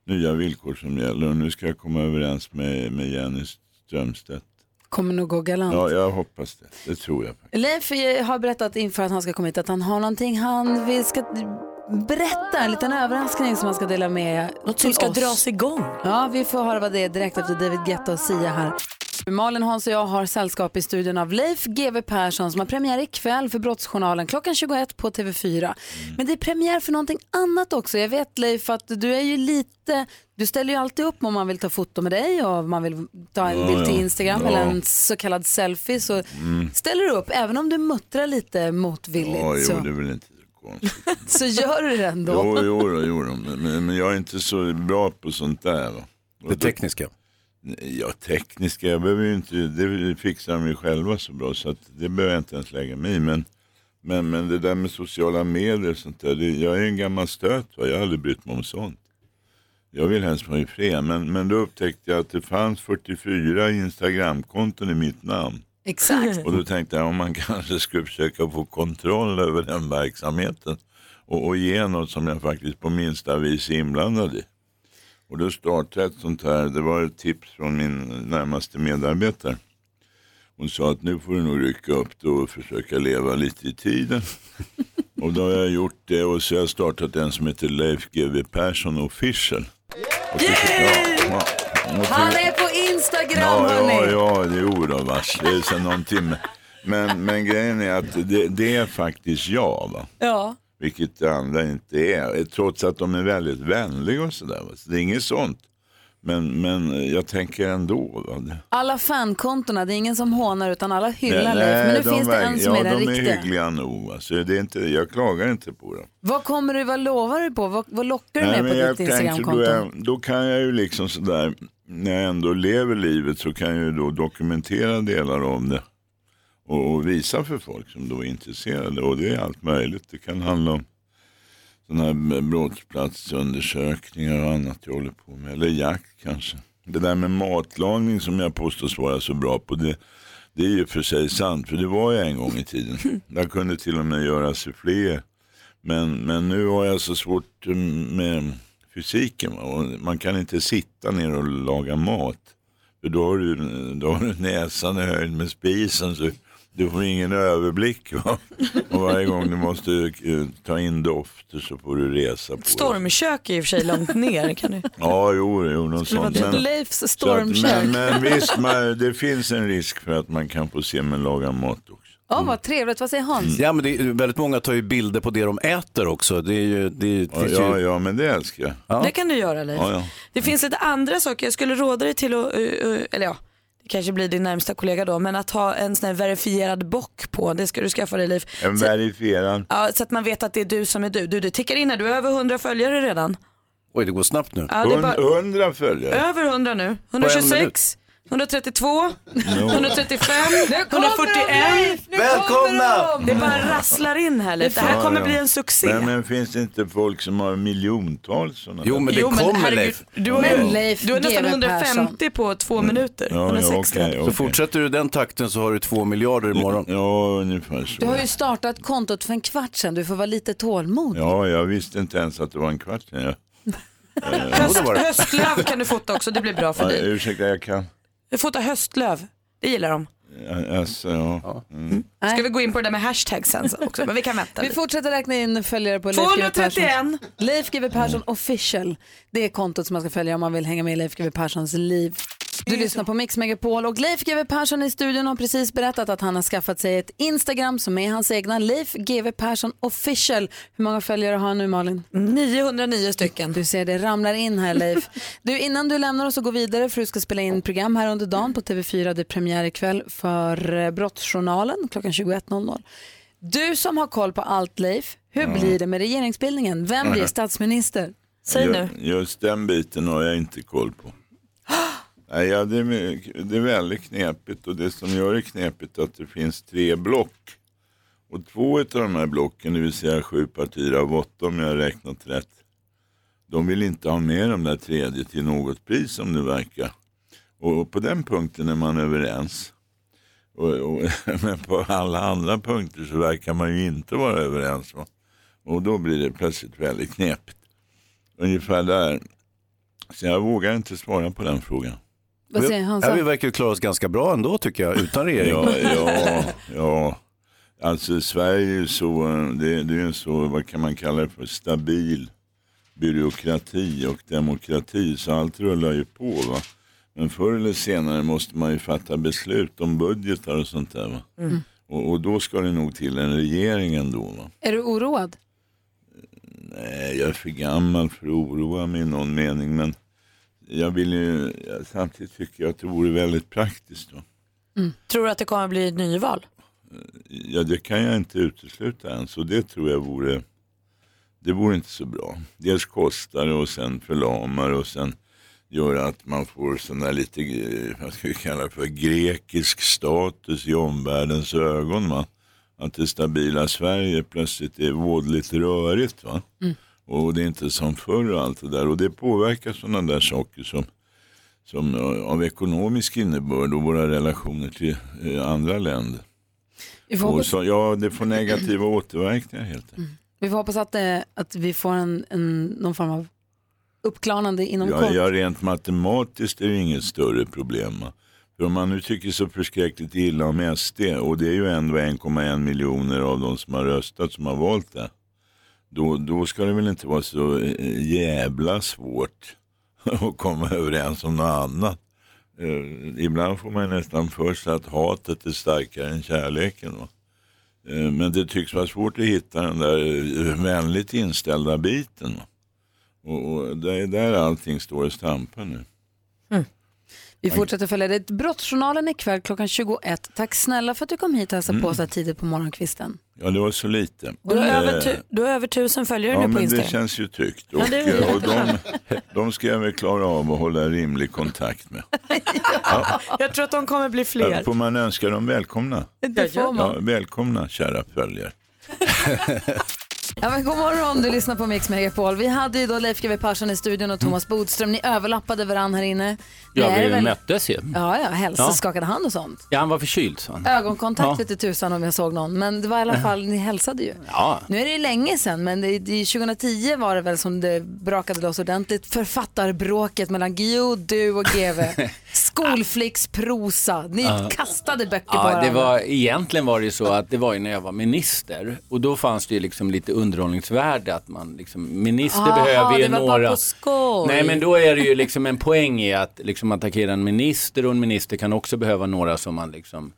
nya villkor som gäller. Och nu ska jag komma överens med, med Jenny Strömstedt. Kommer nog gå galant. Ja, jag hoppas det. Det tror jag. faktiskt. Leif har berättat inför att han ska komma hit att han har någonting han vill ska berätta, en liten överraskning som han ska dela med Något som ska oss. dras igång. Ja, vi får höra vad det är direkt efter David Guetta och Sia här. Malin, Hans och jag har sällskap i studion av Leif GW Persson som har premiär ikväll för Brottsjournalen klockan 21 på TV4. Men det är premiär för någonting annat också. Jag vet Leif att du är ju lite, du ställer ju alltid upp om man vill ta foto med dig och om man vill ta en bild till. Instagram Ja. eller en så kallad selfie så Mm. ställer du upp även om du muttrar lite motvilligt. Ja, jo, det är väl inte så gör du det ändå. Jo, jo, jo då. Men, men, jag är inte så bra på sånt där. Det tekniska. Ja, tekniska, jag behöver ju inte, det fixar de ju själva så bra så att det behöver jag inte ens lägga mig i. Men, men, men det där med sociala medier och sånt där, det, jag är en gammal stöt va? jag har aldrig brytt mig om sånt. Jag vill helst vara fred, men, men då upptäckte jag att det fanns 44 Instagramkonton i mitt namn. Exakt. Och då tänkte jag om man kanske skulle försöka få kontroll över den verksamheten och, och ge något som jag faktiskt på minsta vis är inblandad i. Och då startade ett sånt här, det var ett tips från min närmaste medarbetare. Hon sa att nu får du nog rycka upp det och försöka leva lite i tiden. och då har jag gjort det och så har jag startat en som heter Leif GW Persson Official. Och ja, Han är på Instagram Ja, hörni. ja, ja, det är oravars. Det är sedan någon timme. Men, men grejen är att det, det är faktiskt jag, va? Ja. Vilket andra inte är. Trots att de är väldigt vänliga och sådär. Så det är inget sånt. Men, men jag tänker ändå. Alla fankontona, det är ingen som hånar utan alla hyllar Nej, Leif. Men nu de finns det en som ja, är den de riktiga. är hyggliga nog. Va? Så det är inte, jag klagar inte på det. Vad kommer du, vad lovar du på? Vad, vad lockar du Nej, med på ditt Instagramkonto? då, då kan jag ju liksom sådär, när jag ändå lever livet så kan jag ju då dokumentera delar om det. Och, och visa för folk som då är intresserade. Och det är allt möjligt. Det kan handla om sådana här brottsplatsundersökningar och annat jag håller på med. Eller jakt kanske. Det där med matlagning som jag påstås vara så bra på. Det, det är ju för sig sant. För det var jag en gång i tiden. Jag kunde till och med göra sufflé. Men, men nu har jag så svårt med fysiken. man kan inte sitta ner och laga mat. För då har du, då har du näsan i höjd med spisen. Så du får ingen överblick. Va? Och varje gång du måste eh, ta in dofter så får du resa på. Stormkök är i och för sig långt ner. Kan du? Ja, jo, jo något sånt. typ Leifs så att- stormkök. Men, men visst, man, det finns en risk för att man kan få se mig laga mat också. Ja, vad trevligt. Vad säger Hans? Ja, men det är, väldigt många tar ju bilder på det de äter också. Det är ju, det är, Ja, finns ja, ju... ja, men det älskar jag. Ja. Det kan du göra Leif. Ja, ja. Det finns lite andra saker. Jag skulle råda dig till att, uh, uh, eller ja, kanske blir din närmsta kollega då, men att ha en sån här verifierad bock på. Det ska du skaffa dig Leif. En Så, verifierad. ja, så att man vet att det är du som är du. Du, du tickar in här, du har över 100 följare redan. Oj, det går snabbt nu. Ja, det bara, Hund- Hundra följare. över 100 nu. På en 126, 132, 135, 141. Välkomna! Det bara rasslar in här Leif. Det här kommer bli en succé. Men, men finns det inte folk som har miljontals sådana Jo, men det Jo, men kommer herregud, Leif. Du har, Men Leif du har nästan GW 150 på två minuter. Ja, ja, 160. okej, Så okej. fortsätter du den takten så har du två miljarder imorgon. Ja, ungefär så. Du har ju startat kontot för en kvart sedan. Du får vara lite tålmodig. Ja, jag visste inte ens att det var en kvart sedan. Jag... Höst, höstlöv kan du fota också, det blir bra för Ja, dig. ursäkta, jag kan. Du fotar höstlöv, det gillar de. Ja, Alltså, ja. Mm. Ska vi gå in på det där med hashtag sen också, men vi kan vänta Vi lite. fortsätter räkna in följare på Leif GW Persson. 231. Leif GW Persson official. Det är kontot som man ska följa om man vill hänga med i Leif GW Perssons liv. Du lyssnar på Mix Megapol och Leif GW Persson i studion har precis berättat att han har skaffat sig ett Instagram som är hans egna Leif GW Persson official. Hur många följare har han nu Malin? 909 stycken. Du ser det ramlar in här Leif. Du, innan du lämnar oss och går vidare för du ska spela in program här under dagen på TV4. Det är premiär ikväll för eh, Brottsjournalen klockan 21.00. Du som har koll på allt Leif, hur blir det med regeringsbildningen? Vem blir statsminister? Säg nu. Just den biten har jag inte koll på. Nej, ja, det, är, det är väldigt knepigt och det som gör det knepigt är att det finns tre block. Och två av de här blocken, det vill säga sju partier av åtta om jag har räknat rätt, de vill inte ha med de där tredje till något pris som det verkar. Och på den punkten är man överens. Och, och, men på alla andra punkter så verkar man ju inte vara överens. Va? Och då blir det plötsligt väldigt knepigt. Ungefär där. Så jag vågar inte svara på den frågan. Vad säger han? Ja, vi verkar klara oss ganska bra ändå tycker jag, utan regering. Ja, ja, ja. Alltså Sverige är så, det, det är ju så, vad kan man kalla det för, stabil byråkrati och demokrati. Så allt rullar ju på. Va? Men förr eller senare måste man ju fatta beslut om budgetar och sånt där. Va? Mm. Och, och då ska det nog till en regering ändå. Va? Är du oroad? Nej, jag är för gammal för att oroa mig i någon mening. Men jag vill ju, samtidigt tycker jag att det vore väldigt praktiskt. Va? Tror du att det kommer att bli ett nyval? Ja, det kan jag inte utesluta ens och det tror jag vore, det vore inte så bra. Dels kostar det och sen förlamar och sen gör att man får sån där lite, eh, vad ska vi kalla det för, grekisk status i omvärldens ögon. Va? Att det stabila Sverige plötsligt är vådligt rörigt. Va? Och det är inte som förr och allt det där. Och det påverkar sådana där saker som, som eh, av ekonomisk innebörd och våra relationer till eh, andra länder. Och så, ja, det får negativa återverkningar helt enkelt. vi får hoppas att, det, att vi får en, en, någon form av uppklarande inom Ja, kort. ja, rent matematiskt är det inget större problem. För om man nu tycker så förskräckligt illa om SD och det är ju ändå 1,1 miljoner av de som har röstat som har valt det. Då, då ska det väl inte vara så eh, jävla svårt att komma överens om något annat. Eh, ibland får man nästan för sig att hatet är starkare än kärleken. Eh, men det tycks vara svårt att hitta den där eh, vänligt inställda biten. Och, och det är där allting står och stampar nu. Vi fortsätter följa det. Brottsjournalen ikväll klockan 21. Tack snälla för att du kom hit och hälsade på så här tidigt på morgonkvisten. Ja, det var så lite. Du har, Eh, över, tu- du har över tusen följare Ja, nu på men Instagram. det känns ju tryggt. Och, Ja, eh, och de, de ska jag väl klara av att hålla rimlig kontakt med. Jag tror att de kommer bli fler. Ja, Får man önska dem välkomna? Det får man. Ja, välkomna kära följare. Ja, men god morgon, du lyssnar på Mix Megapol. Vi hade ju då Leif GW Persson i studion och Thomas Bodström. Ni överlappade varandra här inne. Ja, är vi väl- möttes ju. Ja, ja, hälsa, Ja. skakade hand och sånt. Ja, han var förkyld sa han. Ögonkontakt Ja. vete tusan om jag såg någon, men det var i alla fall, ni hälsade ju. Ja. Nu är det ju länge sedan, men det, det, 2010 var det väl som det brakade loss ordentligt. Författarbråket mellan Gio, du och GV. Skolflicksprosa. Ni kastade böcker på Ja, varandra. det var, egentligen var det ju så att det var ju när jag var minister och då fanns det ju liksom lite underhållningsvärde att man liksom, minister Aha, behöver ju några... Nej men då är det ju liksom en poäng i att liksom attackera en minister och en minister kan också behöva några som man liksom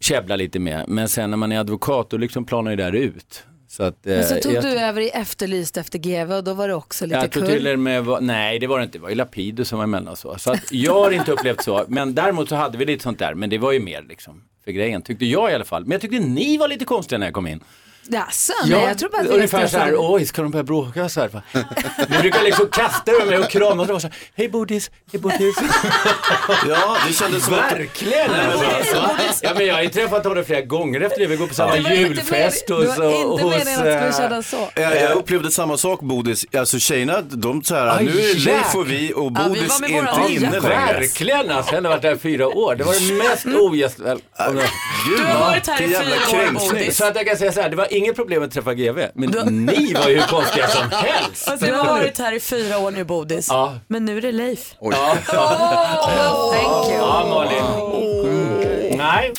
käbblar lite med. Men sen när man är advokat då liksom planar ju det här ut. Så att, Men så eh, tog jag- du över i Efterlyst efter GV och då var det också lite kul. till med, var, nej det var det inte, det var ju Lapidus som var emellan så. Så att jag har inte upplevt så, men däremot så hade vi lite sånt där, men det var ju mer liksom för grejen, tyckte jag i alla fall. Men jag tyckte ni var lite konstiga när jag kom in. Jaså, nej jag tror bara att vi ungefär är så här, oj ska de börja bråka så här? va? Ni brukar liksom kasta över mig och krama och så här, hej Bodis, hej Bodis. Ja, det kändes som. Verkligen alltså. Ja men jag har ju träffat honom flera gånger efter det, vi går på samma julfest med- hos, Det var inte meningen att det skulle kännas så. Jag, jag upplevde samma sak Bodis, alltså tjejerna, de så här, Aj, nu är Leif och vi och Ja, vi Bodis är våra inte inne längre. Verkligen alltså, jag har varit där i fyra år. Det var det mest ogästvälkomna. Gud, Du har varit här i fyra år. Bodis. Så att jag kan säga så här, det var inget problem att träffa GV, men ni var ju hur konstiga som helst. Alltså, du har varit här i fyra år nu Bodis. Ja. Men nu är det Leif. Ja, Thank you. ja Malin. Mm. Nej.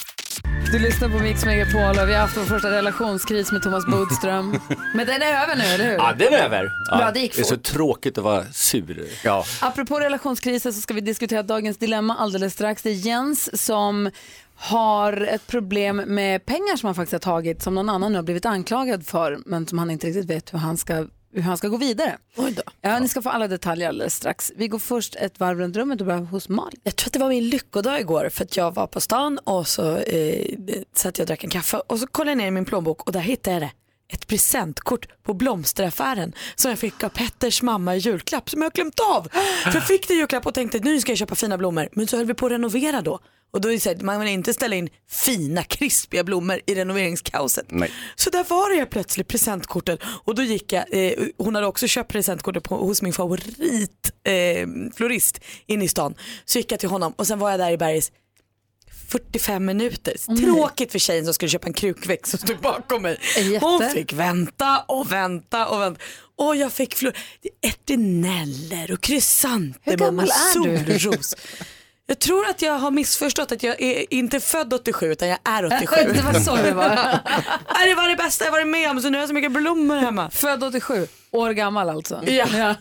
Du lyssnar på Mix Megapol och vi har haft vår första relationskris med Thomas Bodström. Men den är över nu, eller hur? Ja, den är över. Bra, det gick det är så tråkigt att vara sur. Ja. Apropå relationskriser så ska vi diskutera dagens dilemma alldeles strax. Det är Jens som har ett problem med pengar som han faktiskt har tagit som någon annan nu har blivit anklagad för men som han inte riktigt vet hur han ska, hur han ska gå vidare. Oj då. Ja, ni ska få alla detaljer alldeles strax. Vi går först ett varv runt rummet och börjar hos Malin. Jag tror att det var min lyckodag igår för att jag var på stan och så eh, satt jag och drack en kaffe och så kollade jag ner i min plånbok och där hittade jag det. Ett presentkort på blomsteraffären som jag fick av Petters mamma i julklapp som jag glömt av. För jag fick det i julklapp och tänkte nu ska jag köpa fina blommor men så höll vi på att renovera då. Och då är det så här, man vill inte ställa in fina krispiga blommor i renoveringskaoset. Nej. Så där var jag plötsligt presentkortet och då gick jag, eh, hon hade också köpt presentkortet på, hos min favorit eh, florist inne i stan. Så gick jag till honom och sen var jag där i Bergis 45 minuter. Tråkigt för tjejen som skulle köpa en krukväxt som stod bakom mig. Jätte. Hon fick vänta och vänta och vänta. Och jag fick flor, ärtineller och krysantemum Hur gammal och är du? solros. Jag tror att jag har missförstått att jag är inte född 87 utan jag är 87. Det var så det var. Det var det bästa jag varit med om så nu har jag så mycket blommor hemma. Född 87, år gammal alltså. Ja.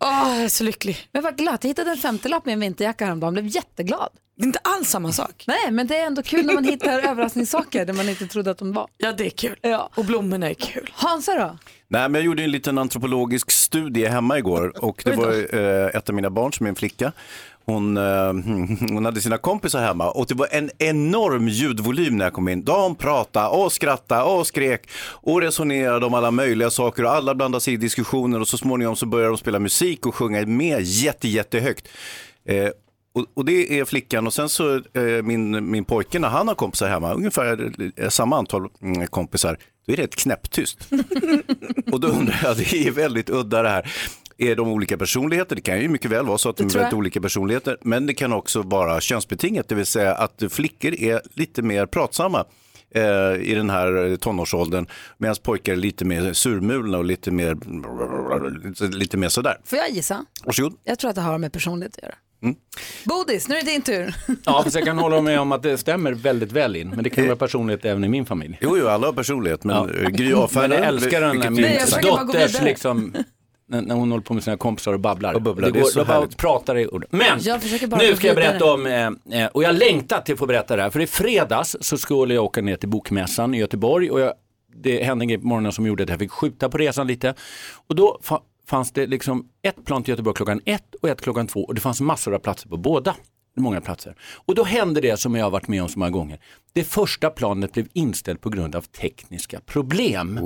Åh, jag är så lycklig. Men vad glatt, jag hittade en 50-lapp med en vinterjacka häromdagen, blev jätteglad. Det är inte alls samma sak. Nej, men det är ändå kul när man hittar överraskningssaker där man inte trodde att de var. Ja, det är kul. Ja. Och blommorna är kul. Hansa då? Nej, men jag gjorde en liten antropologisk studie hemma igår och det var eh, ett av mina barn som är en flicka. Hon, eh, hon hade sina kompisar hemma och det var en enorm ljudvolym när jag kom in. De pratade och skrattade och skrek och resonerade om alla möjliga saker och alla blandade sig i diskussioner och så småningom så började de spela musik och sjunga med jätte, jättehögt. Eh, och, och det är flickan och sen så eh, min, min pojke när han har kompisar hemma, ungefär eh, samma antal mm, kompisar, då är det ett knäpptyst. och då undrar jag, det är väldigt udda det här. Är de olika personligheter? Det kan ju mycket väl vara så att de är väldigt olika personligheter. Men det kan också vara könsbetingat, det vill säga att flickor är lite mer pratsamma eh, i den här tonårsåldern. Medan pojkar är lite mer surmulna och lite mer, lite mer sådär. Får jag gissa? Varsågod. Jag tror att det har med personlighet att göra. Mm. Bodis, nu är det din tur. Ja, fast jag kan hålla med om att det stämmer väldigt väl in. Men det kan vara personlighet även i min familj. Jo, jo, alla har personlighet, men Ja. ja. Gry avfärdar Men jag älskar den min dotters liksom, när, när hon håller på med sina kompisar och babblar. Och bubblar, det det är går, så de bara härligt. pratar i ord. Men Jag nu ska jag berätta om, eh, eh, och jag längtar till att få berätta det här. För i fredags så skulle jag åka ner till Bokmässan i Göteborg och jag, det hände en grej på morgonen som gjorde att jag fick skjuta på resan lite. Och då fa- fanns det liksom ett plan till Göteborg klockan ett och ett klockan två och det fanns massor av platser på båda. Många platser. Och då hände det som jag har varit med om så många gånger. Det första planet blev inställt på grund av tekniska problem.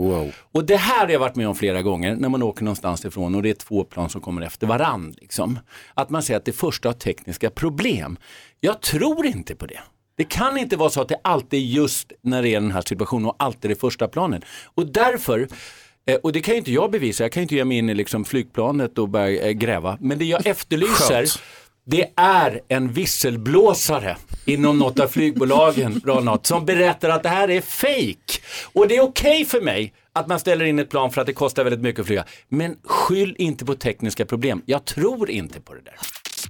Och det här har jag varit med om flera gånger när man åker någonstans ifrån och det är två plan som kommer efter varann. Liksom. Att man säger att det första har tekniska problem. Jag tror inte på det. Det kan inte vara så att det alltid är just när det är den här situationen och alltid det första planet. Och därför Eh, Och det kan ju inte jag bevisa, jag kan ju inte ge mig in i liksom flygplanet och börja eh, gräva. Men det jag efterlyser, Skönt det är en visselblåsare inom något av flygbolagen, Ronald, som berättar att det här är fake. Och det är okej för mig att man ställer in ett plan för att det kostar väldigt mycket att flyga. Men skyll inte på tekniska problem. Jag tror inte på det där.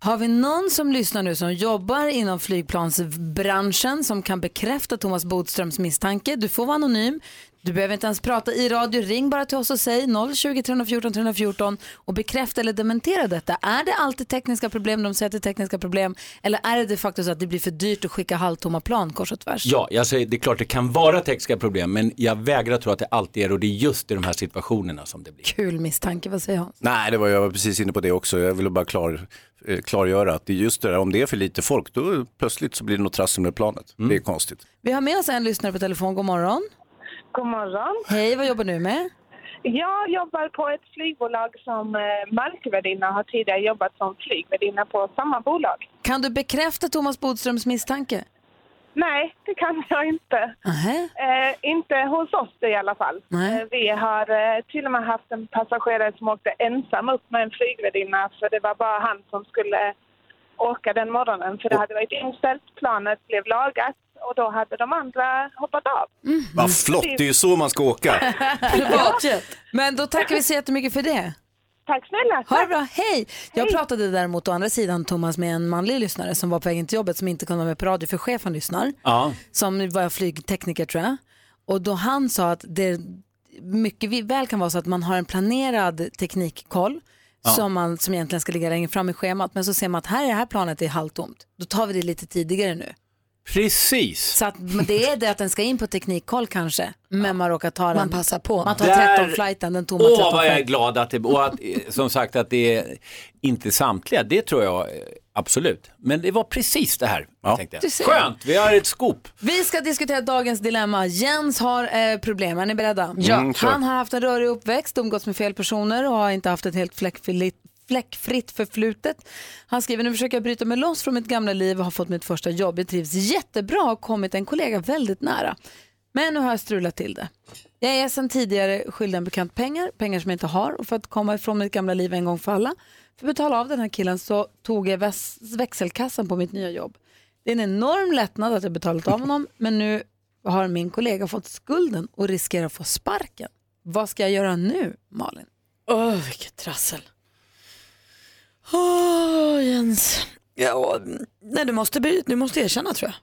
Har vi någon som lyssnar nu som jobbar inom flygplansbranschen som kan bekräfta Thomas Bodströms misstanke? Du får vara anonym. Du behöver inte ens prata i radio. Ring bara till oss och säg 020 314 314 och bekräfta eller dementera detta. Är det alltid tekniska problem? De säger att det är tekniska problem. Eller är det de facto så att det blir för dyrt att skicka halvtomma plan kors och tvärs? Ja, jag säger, det är klart det kan vara tekniska problem, men jag vägrar tro att det alltid är och det är just i de här situationerna som det blir. Kul misstanke, vad säger Hans? Nej, det var, jag var precis inne på det också. Jag ville bara klar, eh, klargöra att det är just det där, om det är för lite folk, då plötsligt så blir det något trassel med planet. Det är konstigt. Vi har med oss en lyssnare på telefon. God morgon. God morgon. Hej, vad jobbar du med? Jag jobbar på ett flygbolag som eh, markvärdinna har tidigare jobbat som flygvärdinna på samma bolag. Kan du bekräfta Thomas Bodströms misstanke? Nej, det kan jag inte. Nähä. Eh, inte hos oss i alla fall. Nej. Eh, vi har eh, till och med haft en passagerare som åkte ensam upp med en flygvärdinna för det var bara han som skulle åka den morgonen för det hade varit inställt, planet blev lagat och då hade de andra hoppat av. Vad flott, det är ju så man ska åka. Men då tackar vi så jättemycket för det. Tack snälla. Ha det bra, hej! Jag pratade däremot å andra sidan Thomas med en manlig lyssnare som var på vägen till jobbet som inte kunde vara med på radio för chefen lyssnar. Ja. Som var flygtekniker tror jag. Och då han sa att det mycket väl kan vara så att man har en planerad teknikkoll som, man, som egentligen ska ligga längre fram i schemat. Men så ser man att här är det här planet är halvtomt. Då tar vi det lite tidigare nu. Precis. Så att det är det att den ska in på teknikkoll kanske. Men man råkar ta den. Man passar på. Man tar Där- 13-flighten, den tomma Åh, 13 vad jag är glad att det, och att, eh, som sagt att det är inte samtliga, det tror jag eh, absolut. Men det var precis det här. Ja. Tänkte Du jag. ser. Skönt, vi har ett scoop. Vi ska diskutera dagens dilemma. Jens har eh, problem. Är ni beredda? Ja. Mm, kör. Han har haft en rörig uppväxt, umgåtts med fel personer och har inte haft ett helt fläckfritt, fläckfritt förflutet. Han skriver, nu försöker jag bryta mig loss från mitt gamla liv och har fått mitt första jobb. Jag trivs jättebra och har kommit en kollega väldigt nära. Men nu har jag strulat till det. Jag är sedan tidigare skyldig en bekant pengar, pengar som jag inte har. Och för att komma ifrån mitt gamla liv en gång för alla, för att betala av den här killen så tog jag växelkassan på mitt nya jobb. Det är en enorm lättnad att jag betalat av honom, men nu har min kollega fått skulden och riskerar att få sparken. Vad ska jag göra nu, Malin? Åh, vilket trassel. Åh, Jens. Ja, nej, du, måste, du måste erkänna tror jag.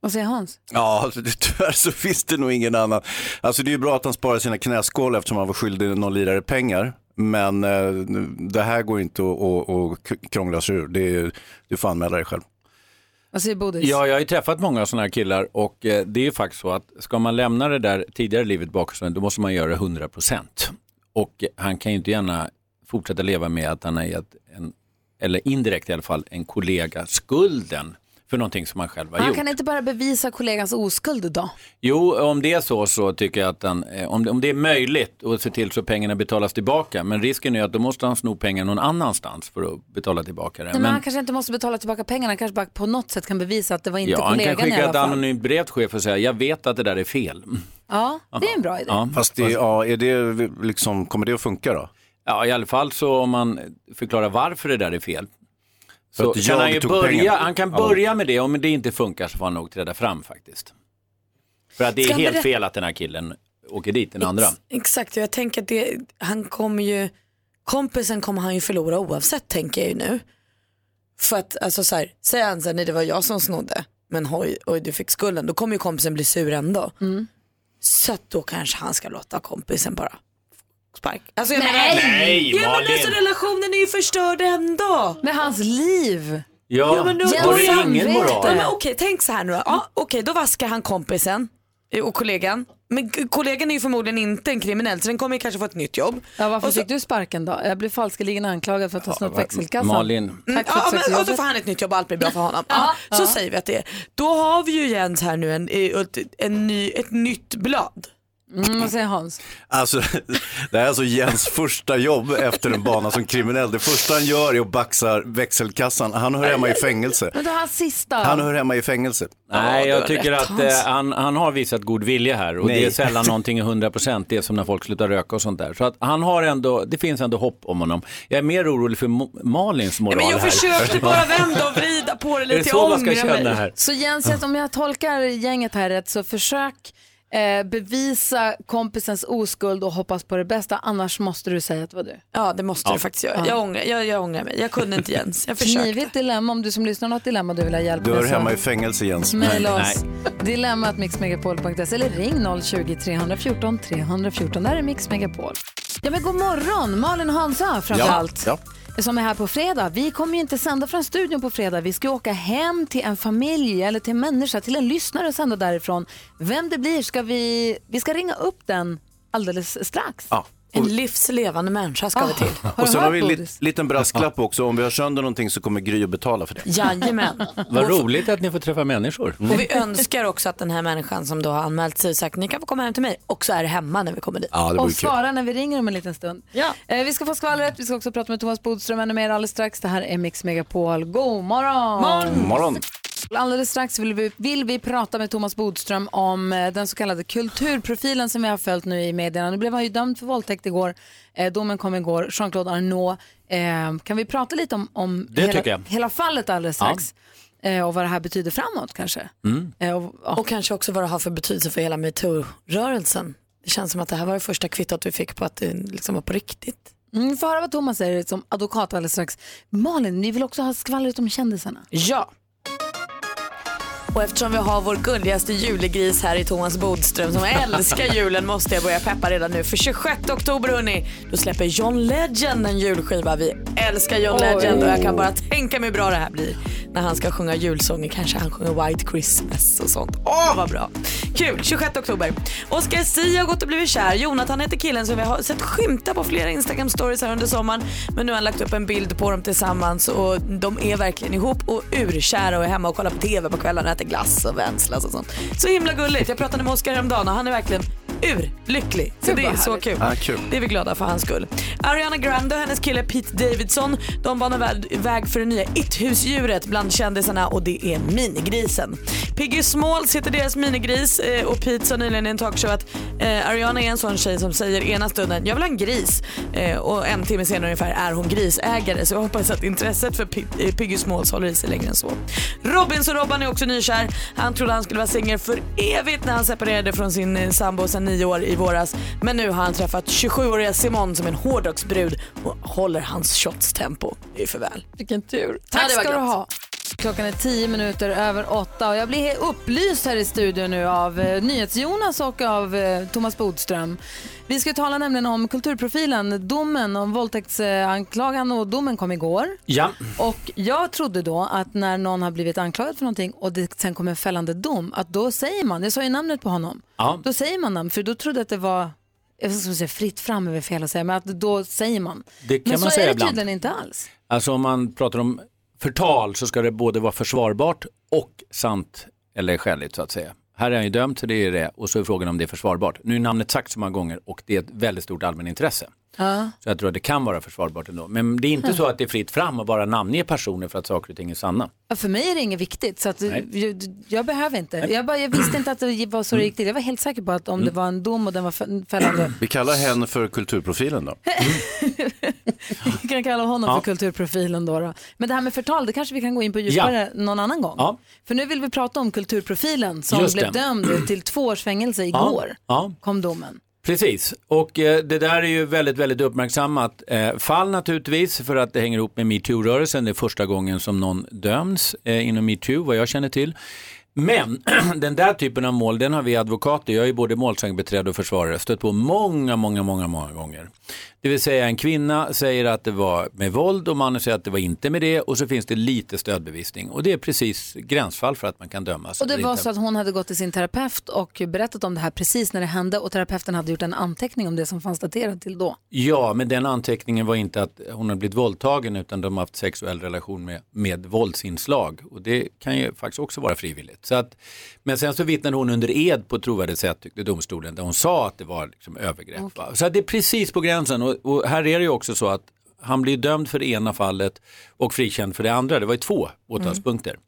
Vad säger Hans? Ja, alltså, det- tyvärr så finns det nog ingen annan. Alltså det är ju bra att han sparar sina knäskål eftersom han var skyldig någon lirare pengar. Men eh, det här går inte att, att, att krångla sig ur. Det är, du får anmäla dig själv. Vad säger Bodis? Ja, jag har ju träffat många sådana här killar och eh, det är ju faktiskt så att ska man lämna det där tidigare livet bakom sig, då måste man göra det 100 procent. Och han kan ju inte gärna fortsätta leva med att han har gett en, eller indirekt i alla fall, en kollega skulden för någonting som han själv har Han gjort. kan inte bara bevisa kollegans oskuld då? Jo, om det är så så tycker jag att han, eh, om, det, om det är möjligt att se till så att pengarna betalas tillbaka. Men risken är att då måste han sno pengar någon annanstans för att betala tillbaka det. Nej, men han kanske inte måste betala tillbaka pengarna, han kanske bara på något sätt kan bevisa att det var inte ja, han kan kollegan i skicka alla ett fall. anonymt brev till chef och säga jag vet att det där är fel. Ja, det är en bra idé. Ja. Fast det, ja, är det liksom, kommer det att funka då? Ja, i alla fall så om man förklarar varför det där är fel. Så att kan han ju börja, han kan Ja. börja med det, om det inte funkar så får han nog träda fram faktiskt. För att det är Ska helt fel att den här killen åker dit, den andra. Ex- Exakt, och jag tänker att det, han kommer ju, kompisen kommer han ju förlora oavsett tänker jag ju nu. För att alltså så här, säger han så här, nej det var jag som snodde, men hoj, oj du fick skulden, då kommer ju kompisen bli sur ändå. Så att då kanske han ska låta kompisen bara spark. Alltså, jag Nej! menar, Nej, ja, men Malin! alltså relationen är ju förstörd ändå. Med hans liv. Ja, Ja, men då- har du ingen samvete. Ja, moral? men okej, tänk så här nu då. Ja, okej, då vaskar han kompisen och kollegan. Men kollegan är ju förmodligen inte en kriminell så den kommer ju kanske få ett nytt jobb. Ja, varför så- fick du sparken då? Jag blev falskeligen anklagad för att ha snott växelkassan. Malin, Mm, Tack för ja, men, och så får han ett nytt jobb och allt blir bra för honom. Ja, så säger vi att det är. Då har vi ju Jens här nu en, ett, en ny, ett nytt blad. Mm, vad säger Hans? Alltså, det här är alltså Jens första jobb efter en bana som kriminell. Det första han gör är att baxa växelkassan. Han hör hemma i fängelse. Men då hans sista. Han hör hemma i fängelse. Nej, jag tycker rätt, att eh, han, han har visat god vilja här och Nej. det är sällan någonting är 100%, det är som när folk slutar röka och sånt där. Så att han har ändå, det finns ändå hopp om honom. Jag är mer orolig för Mo- Malins moral men jag här. försökte bara vända och vrida på det Är det lite. så Jag man ska känna här? Så Jens, om jag tolkar gänget här rätt så försök eh, bevisa kompisens oskuld och hoppas på det bästa. Annars måste du säga att det var du. Ja, det måste du faktiskt göra. Jag ångrar, jag, jag ångrar mig. Jag kunde inte Jens. Jag försökte. Knivigt dilemma om du som lyssnar har något dilemma du vill ha hjälp Du med. hör så hemma i fängelse Jens. Mejla oss. Dilemmat mixmegapol.se eller ring 020-314 314. Där är Mix Megapol. Ja men god morgon, Malin och Hansa framför allt. ja. Som är här på fredag. Vi kommer ju inte sända från studion på fredag. Vi ska åka hem till en familj eller till en människa, till en lyssnare och sända därifrån. Vem det blir ska vi, vi ska ringa upp den alldeles strax. Ja. En livslevande människa ska vi till. Har du Och sen har vi en lit, liten brasklapp också. Om vi har sönder någonting så kommer Gry att betala för det. Jajamän. Vad roligt att ni får träffa människor. Och vi önskar också att den här människan som då har anmält sig och sagt ni kan få komma hem till mig också är hemma när vi kommer dit. Ja, det och svara när vi ringer om en liten stund. Ja. Eh, vi ska få skvallret, vi ska också prata med Thomas Bodström ännu mer alldeles strax. Det här är Mix Megapol. God morgon! Morgon. Alldeles strax vill vi, vill vi prata med Thomas Bodström om eh, den så kallade kulturprofilen som vi har följt nu i medierna. Nu blev han ju dömd för våldtäkt igår. Eh, domen kom igår. Jean-Claude Arnault. Eh, kan vi prata lite om, om Det hela, hela fallet alldeles strax? Eh, och vad det här betyder framåt kanske. Mm. Och, ja. Och kanske också vad det har för betydelse för hela metoo-rörelsen. Det känns som att det här var det första kvittot vi fick på att det liksom var på riktigt. Mm, vi får höra vad Thomas säger som advokat alldeles strax. Malin, ni vill också ha skvallret om kändisarna. Ja. Och eftersom vi har vår gulligaste julegris här i Thomas Bodström som älskar julen måste jag börja peppa redan nu. För 26 oktober hörni, då släpper John Legend en julskiva. Vi älskar John Legend och jag kan bara tänka mig hur bra det här blir när han ska sjunga julsånger. Kanske han sjunger White Christmas och sånt. Åh vad bra. Kul, 26 oktober. Oscar Sia har gått och blivit kär. Jonathan heter killen som vi har sett skymta på flera Instagram stories här under sommaren. Men nu har han lagt upp en bild på dem tillsammans och de är verkligen ihop och urkära och är hemma och kollar på TV på kvällarna äter glass och vänslas och sånt. Så himla gulligt. Jag pratade med Oskar häromdagen och han är verkligen urlycklig. Så Gud, det är vad så härligt. kul. Ja, kul. Det är vi glada för hans skull. Ariana Grande och hennes kille Pete Davidson de banar vä- väg för det nya it-husdjuret bland kändisarna och det är minigrisen. Piggy Smalls heter deras minigris eh, och Pete sa nyligen i en talkshow att eh, Ariana är en sån tjej som säger ena stunden jag vill ha en gris eh, och en timme senare ungefär är hon grisägare så jag hoppas att intresset för Pi- Piggy Smalls håller i sig längre än så. Robinson-Robban är också nykär. Han trodde han skulle vara singel för evigt när han separerade från sin sambo sedan nio år i våras. Men nu har han träffat 27-åriga Simon som är en hårdrocksbrud och håller hans shots tempo. Det är för väl. Vilken tur. Ja, Tack var ska du gott. ha. Klockan är tio minuter över åtta och jag blir upplyst här i studion nu av eh, NyhetsJonas och av eh, Thomas Bodström. Vi ska tala nämligen om kulturprofilen, domen om våldtäktsanklagan och domen kom igår. Ja. Och jag trodde då att när någon har blivit anklagad för någonting och det sen kommer en fällande dom, att då säger man, jag sa ju namnet på honom, Ja. då säger man namn, för då trodde jag att det var, jag ska säga fritt fram väl fel att säga, men att då säger man. Det kan men man så säga är det ibland. tydligen inte alls. Alltså om man pratar om förtal så ska det både vara försvarbart och sant eller skäligt så att säga. Här är han ju dömd så det är det och så är frågan om det är försvarbart. Nu är namnet sagt så många gånger och det är ett väldigt stort allmänintresse. Ja. Så jag tror att det kan vara försvarbart ändå. Men det är inte Mm. så att det är fritt fram och bara namnge personer för att saker och ting är sanna. Ja, För mig är det inget viktigt, så att jag, jag behöver inte. Jag, bara, jag visste inte att det var så det gick till. Jag var helt säker på att om det var en dom och den var fä- fällande, Vi kallar henne för kulturprofilen då. vi kan kalla honom Ja. för kulturprofilen då, då. Men det här med förtal, det kanske vi kan gå in på djupare någon annan gång. Ja. För nu vill vi prata om kulturprofilen som Just blev det. dömd till två års fängelse igår, Ja, ja. kom domen. Precis, och eh, det där är ju väldigt, väldigt uppmärksammat eh, fall naturligtvis för att det hänger ihop med metoo-rörelsen. Det är första gången som någon döms eh, inom metoo, vad jag känner till. Men den där typen av mål, den har vi advokater, jag är ju både målsägandebiträde och försvarare, stött på många, många, många, många gånger. Det vill säga en kvinna säger att det var med våld och mannen säger att det var inte med det och så finns det lite stödbevisning och det är precis gränsfall för att man kan dömas. Och det var så att hon hade gått till sin terapeut och berättat om det här precis när det hände och terapeuten hade gjort en anteckning om det som fanns daterat till då. Ja, men den anteckningen var inte att hon har blivit våldtagen utan de har haft sexuell relation med, med våldsinslag. Och det kan ju faktiskt också vara frivilligt. Så att, men sen så vittnade hon under ed på ett trovärdigt sätt tyckte domstolen där hon sa att det var liksom övergrepp. va. Så att det är precis på gränsen och, och här är det ju också så att han blir dömd för det ena fallet och frikänd för det andra. Det var ju två åtalspunkter.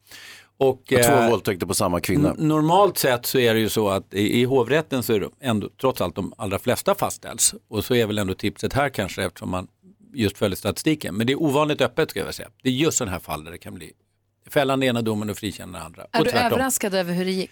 Och, Två eh, våldtäkter på samma kvinna. Normalt sett så är det ju så att i, i hovrätten så är det ändå trots allt de allra flesta fastställs. Och så är väl ändå tipset här kanske eftersom man just följer statistiken. Men det är ovanligt öppet ska jag säga. Det är just sådana här fall där det kan bli fällande ena domen och frikännande andra. Är och du tvärtom. överraskad över hur det gick?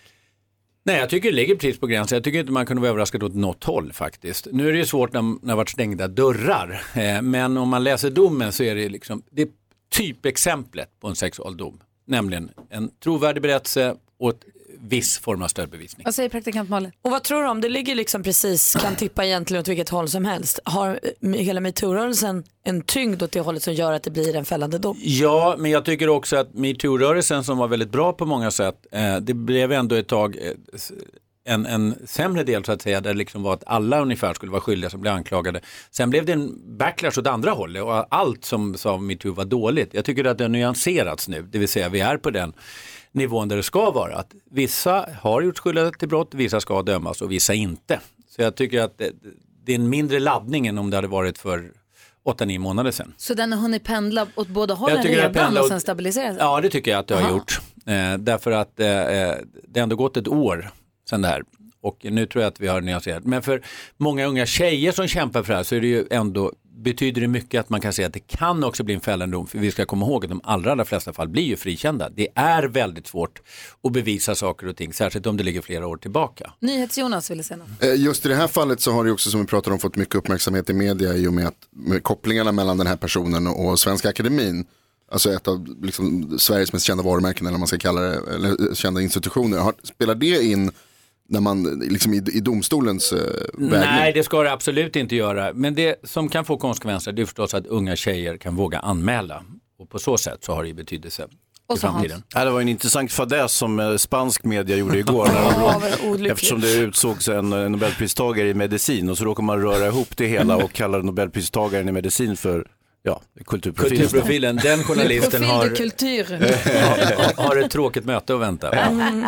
Nej, jag tycker det ligger precis på gränsen. Jag tycker inte man kunde vara överraskad åt något håll faktiskt. Nu är det ju svårt när, när det har varit stängda dörrar. Eh, men om man läser domen så är det liksom, det är typexemplet på en sexualdom. Nämligen en trovärdig berättelse och ett viss form av stödbevisning. Vad säger praktikant Malin? Och vad tror du om det ligger liksom precis, kan tippa egentligen åt vilket håll som helst. Har eh, hela metoo-rörelsen en tyngd åt det hållet som gör att det blir en fällande dom? Ja, men jag tycker också att metoo-rörelsen som var väldigt bra på många sätt, eh, det blev ändå ett tag eh, en, en sämre del så att säga, där det liksom var att alla ungefär skulle vara skyldiga som blev anklagade. Sen blev det en backlash åt andra hållet och allt som sa metoo var dåligt. Jag tycker att det har nyanserats nu, det vill säga vi är på den nivån där det ska vara. Att vissa har gjort skyldiga till brott, vissa ska dömas och vissa inte. Så jag tycker att det, det är en mindre laddning än om det hade varit för 8-9 månader sedan. Så den har hunnit pendla åt båda hållen redan och sen stabilisera sig? Ja, det tycker jag att det har Aha. gjort. Eh, därför att eh, eh, det har ändå gått ett år sedan det här. Och nu tror jag att vi har nyanserat. Men för många unga tjejer som kämpar för det här så är det ju ändå, betyder det mycket att man kan säga att det kan också bli en fällande dom. För vi ska komma ihåg att de allra, allra flesta fall blir ju frikända. Det är väldigt svårt att bevisa saker och ting, särskilt om det ligger flera år tillbaka. NyhetsJonas ville säga något. Eh, Just i det här fallet så har det också som vi pratar om fått mycket uppmärksamhet i media i och med, att, med kopplingarna mellan den här personen och Svenska Akademin. Alltså ett av liksom, Sveriges mest kända varumärken eller vad man ska kalla det, eller eh, kända institutioner. Har, spelar det in när man, liksom i, i domstolens eh, vägning? Nej, det ska det absolut inte göra. Men det som kan få konsekvenser det är förstås att unga tjejer kan våga anmäla. Och på så sätt så har det ju betydelse i framtiden. Ja, det var en intressant fadäs som eh, spansk media gjorde igår. när de Ja, eftersom det utsågs en eh, nobelpristagare i medicin och så råkar man röra ihop det hela och kallar nobelpristagaren i medicin för ja, kulturprofilen. Kulturprofilen, den journalisten har, har, har ett tråkigt möte att vänta. Mm.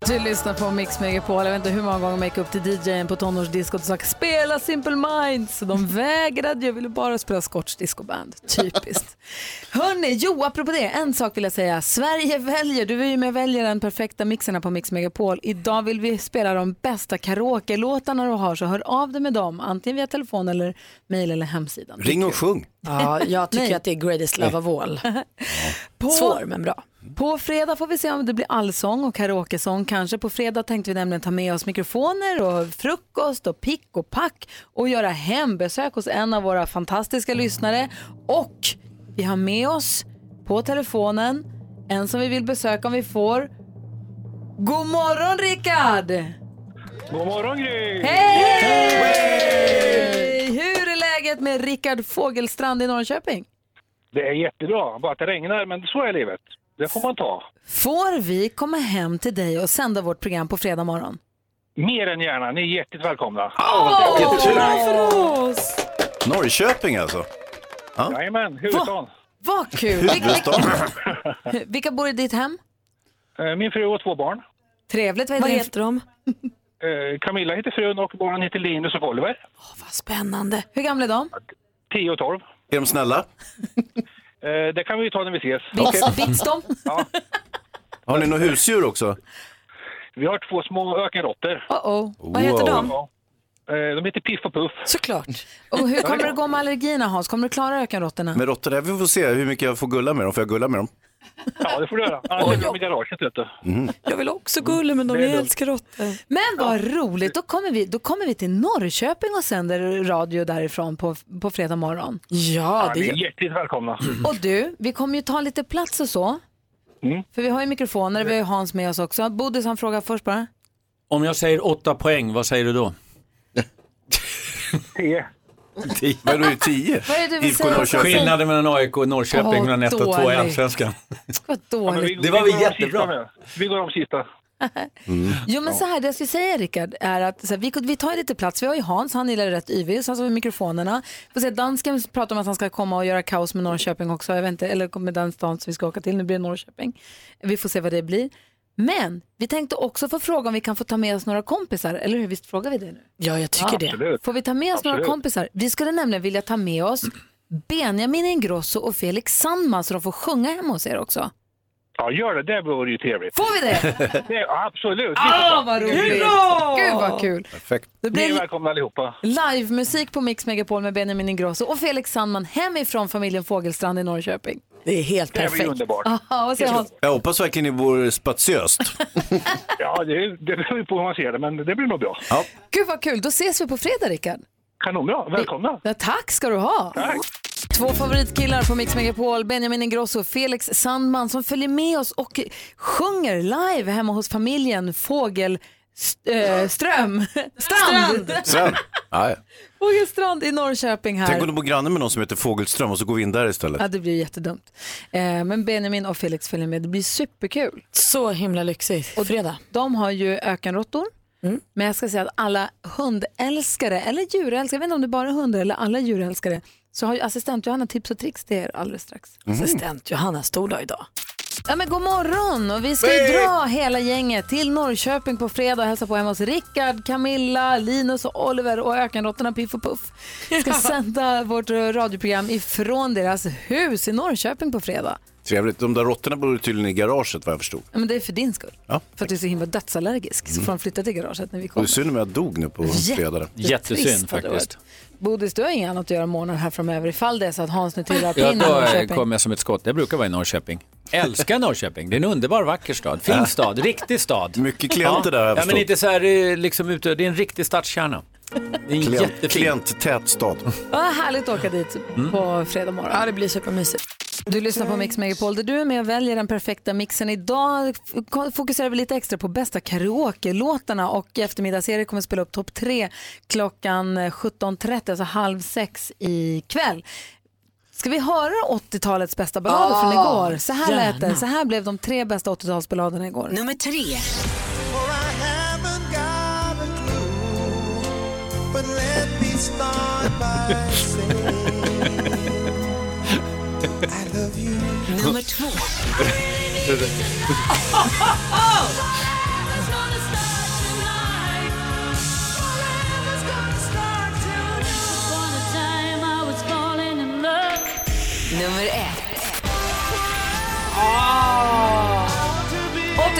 Du lyssnar på Mix Megapol. Jag vet inte hur många gånger man gick upp till DJn på tonårsdiskot och sa spela Simple Minds. De vägrade. Jag ville bara spela Scotch Disco Band. Typiskt. Hörni, jo, apropå det. En sak vill jag säga. Sverige väljer. Du är ju med och väljer den perfekta mixen på Mix Megapol. Idag vill vi spela de bästa karaoke-låtarna du har. Så hör av dig med dem. Antingen via telefon eller mejl eller hemsidan. Ring och sjung. Ja, jag tycker att det är greatest love of all. På, Svår men bra. På fredag får vi se om det blir allsång och karaokesång kanske. På fredag tänkte vi nämligen ta med oss mikrofoner och frukost och pick och pack och göra hembesök hos en av våra fantastiska lyssnare. Och vi har med oss på telefonen En som vi vill besöka om vi får. God morgon Rickard! God morgon Gry! Hej! Hur är läget med Rickard Fågelstrand i Norrköping? Det är jättebra, bara att det regnar, men så är livet. Det får man ta. Får vi komma hem till dig och sända vårt program på fredag morgon? Mer än gärna, ni är hjärtligt välkomna. Åh, vilken tur. för oss! Norrköping alltså? Ja. Jajamän, huvudstaden. Vad kul! Vilka, Huvudstaden. vilka bor i ditt hem? Eh, Min fru och två barn. Trevligt. Vad Vad heter heter de? Eh, Camilla heter frun och barnen heter Linus och Oliver. Vad spännande. Hur gamla är de? 10 och 12. Är de snälla? Eh, Det kan vi ta när vi ses. Bits, bits de? Har ni några husdjur också? Vi har två små ökenråttor. Oh -oh. Vad heter de? Ja. Eh, De heter Piff och Puff. Såklart. Och hur kommer det gå med allergierna Hans? Kommer du klara ökenråttorna? Med råttor, där vi får se hur mycket jag får gulla med dem. Får jag gulla med dem? Ja, det får du göra. Annars är de i garaget, vet du. Jag vill också gulla men de Det är jag lugnt. älskar råttor. Men vad roligt, då kommer, vi, då kommer vi till Norrköping och sänder radio därifrån på, på fredag morgon. Ja, Ni är det hjärtligt välkomna. Och du, vi kommer ju ta lite plats och så. Mm. För vi har ju mikrofoner, vi har ju Hans med oss också. Bodis han frågar först bara. Om jag säger åtta poäng, vad säger du då? 10. Vad är det, tio? Vad är det du vill IFK säga? Norrköping. Skillnaden mellan AIK och Norrköping Åh, mellan ett och två i dåligt. Allsvenskan. Vad Ja, men dåligt. Det var vi väl går om jättebra. sista nu. Vi går om sista. Jo men så här, det jag skulle säga Rickard är att så här, vi, vi tar lite plats. Vi har ju Hans, han gillar rätt yvig, sen så har vi mikrofonerna. Får se, dansken pratar om att han ska komma och göra kaos med Norrköping också. Jag vet inte, eller med den stan som vi ska åka till. Nu blir det Norrköping. Vi får se vad det blir. Men vi tänkte också få fråga om vi kan få ta med oss några kompisar, eller hur? Visst frågar vi det nu? Ja, jag tycker det. Absolut. Får vi ta med oss några Absolut. kompisar? Vi skulle nämligen vilja ta med oss Benjamin Ingrosso och Felix Sandman så de får sjunga hemma hos er också. Ja, gör det. Det vore ju trevligt. Får vi det? Det, ja, absolut. Ah, vad roligt! Gud vad kul! Perfekt. Det Ni är blir välkomna allihopa. livemusik på Mix Megapol med Benjamin Ingrosso och Felix Sandman hemifrån familjen Fågelstrand i Norrköping. Det är helt Det blir perfekt. underbart. Aha, vad säger Hans? Jag hoppas verkligen ni bor spatiöst. Ja, det, det beror ju på hur man ser det, men det blir nog bra. Gud vad kul, då ses vi på fredag Rickard. Kanonbra. Välkomna. Ja, tack ska du ha. Tack. Två favoritkillar på Mix Megapol, Benjamin Ingrosso och Felix Sandman som följer med oss och sjunger live hemma hos familjen Fågel äh, Ström. Strand. Ja. Fågelstrand i Norrköping här. Tänk om du bor granne med någon som heter Fågelström och så går vi in där istället. Ja, det blir jättedumt. Eh, men Benjamin och Felix följer med. Det blir superkul. Så himla lyxigt. Och Fredag. De har ju ökenråttor. Men jag ska säga att alla hundälskare, eller djurälskare, jag vet inte om det är bara hundar eller alla djurälskare, så har ju assistent Johanna tips och tricks till er alldeles strax. Assistent Johanna stod dag idag. Ja men god morgon och vi ska ju dra hela gänget till Norrköping på fredag och hälsa på hemma hos Rickard, Camilla, Linus och Oliver och ökenråttorna Piff och Puff. Ska sända vårt radioprogram ifrån deras hus i Norrköping på fredag. Trevligt. De där råttorna bor tydligen i garaget vad jag förstod. Ja, men det är för din skull. Ja. För att du är så himla dödsallergisk så får de flytta till garaget när vi Och det kommer. är synd om jag dog nu på fredag. Jättesynd faktiskt. Bodis, du har inget annat att göra morgonen här framöver ifall det är så att Hans nu trillar Ja, pinn i då Norrköping. kommer jag som ett skott. Jag brukar vara i Norrköping. Älskar Norrköping. Det är en underbar, vacker stad. Fin stad, riktig stad. Mycket klienter där har jag Ja, men inte så här eh, liksom ute. Det är en riktig stadskärna. Det är en Klient, jättefin. klienttät stad. Ja, härligt att åka dit Mm. på fredag morgon. Ja, det blir supermysigt. Du lyssnar på Mix Megapol där du är med och väljer den perfekta mixen. Idag fokuserar vi lite extra på bästa karaoke-låtarna och i kommer spela upp topp tre klockan 17.30, alltså halv sex ikväll. Ska vi höra 80-talets bästa ballader från igår? Så här lät det. gärna. Så här blev de tre bästa 80-talsballaderna igår. Nummer tre. by saying I love you. Number two. Number one. Oh! Ah.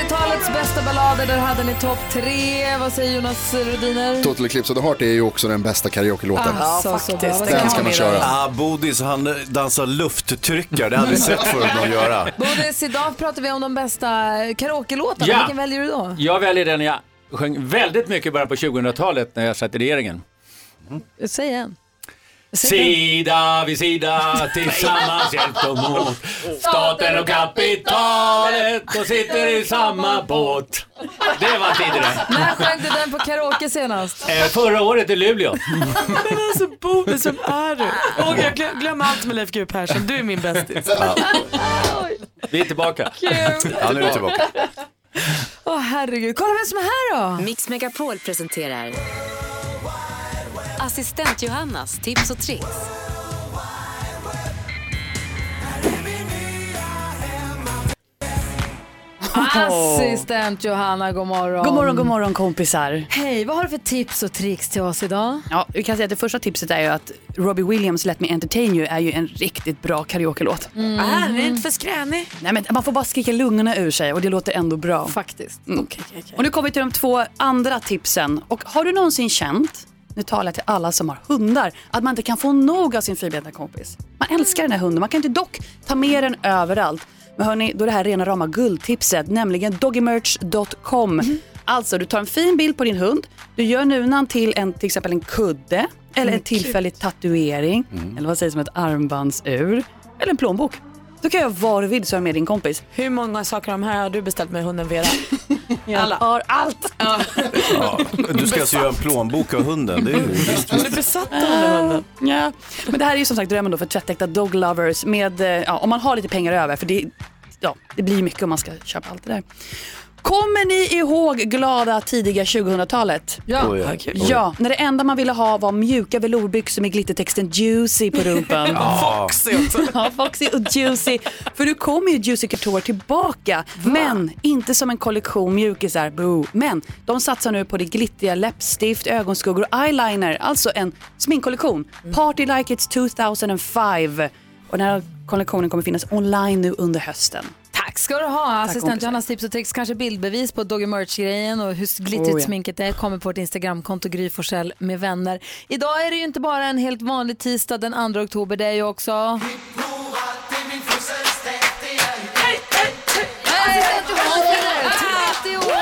80-talets bästa ballader, där hade ni topp tre. Vad säger Jonas Rhodiner? Total Eclipse of the Heart är ju också den bästa karaoke-låten. Alltså, så bra. Vad Den ska man köra. Ah, Bodis, han dansar lufttryckare. Det har jag sett förut någon göra. Bodis, idag pratar vi om de bästa karaoke-låtarna. Ja. Vilken väljer du då? Jag väljer den jag sjöng väldigt mycket bara på 2000-talet när jag satt i regeringen. Säg en. Sida vid sida tillsammans hjälps de åt. Staten och kapitalet, de sitter i samma båt. Det var tidigare. När sjöng du den på karaoke senast? Eh, förra året i Luleå. Men alltså Bodil, vem är du? Och jag glöm, glöm allt med Leif GW Persson, du är min bästis. Vi är tillbaka. Kul. Ja, nu är vi tillbaka. Åh herregud, kolla vem som är här då. Mix Megapol presenterar Assistent Johannas tips och tricks. Assistent Johanna, god morgon. God morgon, god morgon kompisar. Hej, vad har du för tips och tricks till oss idag? Ja, vi kan säga att det första tipset är ju att Robbie Williams Let Me Entertain You är ju en riktigt bra karaoke-låt. Mm. Ah, den är inte för skränig. Nej, men man får bara skrika lungorna ur sig och det låter ändå bra. Faktiskt. Mm. Och nu kommer vi till de två andra tipsen. Och har du någonsin känt, nu talar jag till alla som har hundar, att man inte kan få nog av sin fyrbenta kompis? Man älskar den här hunden, man kan inte dock ta med den överallt. Men hörni, då är det här rena rama guldtipset, nämligen doggymerch.com. Alltså, du tar en fin bild på din hund, du gör nunan till en, till exempel en kudde, eller en tillfällig tatuering, eller vad sägs som ett armbandsur, eller en plånbok. Då kan jag vad du vill så är med din kompis. Hur många saker av de här har du beställt med hunden Vera? Alla. Har allt. Ja, du ska alltså göra en plånbok av hunden. Det är ju... Du är besatt av den här hunden. Ja, men det här är ju som sagt drömmen då för tvättäkta dog lovers med, eh, ja, om man har lite pengar över för det, ja, det blir mycket om man ska köpa allt det där. Kommer ni ihåg glada tidiga 2000-talet? Ja. Oj, ja. Ja, när det enda man ville ha var mjuka velourbyxor med glittertexten Juicy på rumpan. Ja. Ja, Foxy och Juicy. För nu kommer ju Juicy Couture tillbaka. Men inte som en kollektion mjukisar, boo. Men de satsar nu på det glittriga läppstift, ögonskuggor och eyeliner. Alltså en sminkkollektion. Party like it's 2005. Och den här kollektionen kommer finnas online nu under hösten. Tack ska du ha. Assistent kompisar. Johannas tips och tricks, kanske bildbevis på Doggy Merch-grejen och hur glittrigt Oh, ja. sminket är kommer på vårt Instagramkonto Gry Forssell med vänner. Idag är det ju inte bara en helt vanlig tisdag den 2 oktober, det är ju också... Assistent Johanna fyller 30 år!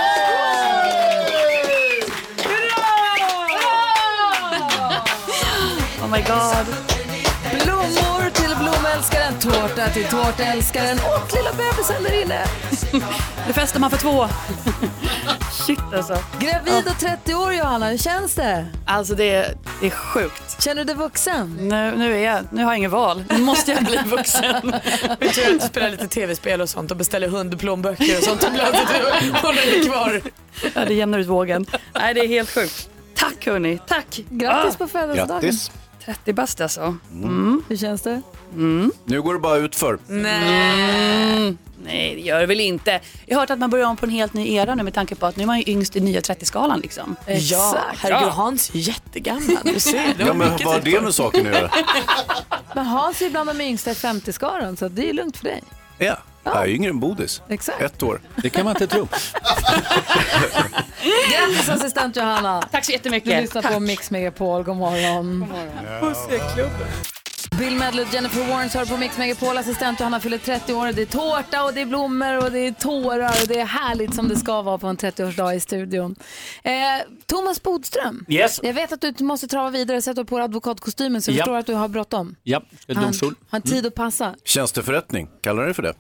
Oh my god. Tårta till tårtälskaren och lilla bebisen där inne. Nu festar man för två. Shit alltså. Gravid och 30 år Johanna, hur känns det? Alltså det är, det är sjukt. Känner du dig vuxen? Nu, nu, är jag, nu har jag inget val. Nu måste jag bli vuxen. Vi tror att du spelar lite tv-spel och sånt och beställer hundplånböcker och sånt ibland. så Du håller dig kvar. Ja, det jämnar ut vågen. Nej, det är helt sjukt. Tack hörni, tack. Grattis Ah, på födelsedagen. Grattis. 30 bast alltså. Hur känns det? Nu går det bara ut för. Mm. Nej, det gör det väl inte. Jag har hört att man börjar om på en helt ny era nu med tanke på att nu är man ju yngst i nya 30-skalan liksom. Ja, herregud Hans är ju jättegammal. Du ser, Ja, men vad har det med saken att göra? Men Hans är bland de yngsta i 50-skaran så det är lugnt för dig. Ja, jag är yngre än Bodis. Exakt. Ett år. Det kan man inte tro. Grattis assistent Johanna. Tack så Du jättemycket. lyssnar på Mix Megapol, god morgon. Bill Medley och Jennifer Warnes hör på Mix Megapol. Assistent Johanna fyller 30 år. Det är tårta och det är blommor och det är tårar och det är härligt som det ska vara på en 30-årsdag i studion. Eh, Thomas Bodström, Yes. jag vet att du måste trava vidare, sätta på dig advokatkostymen så jag Ja. förstår att du har bråttom. Ja, det är Han domstol. har tid att passa. Tjänsteförrättning, kallar du det för det?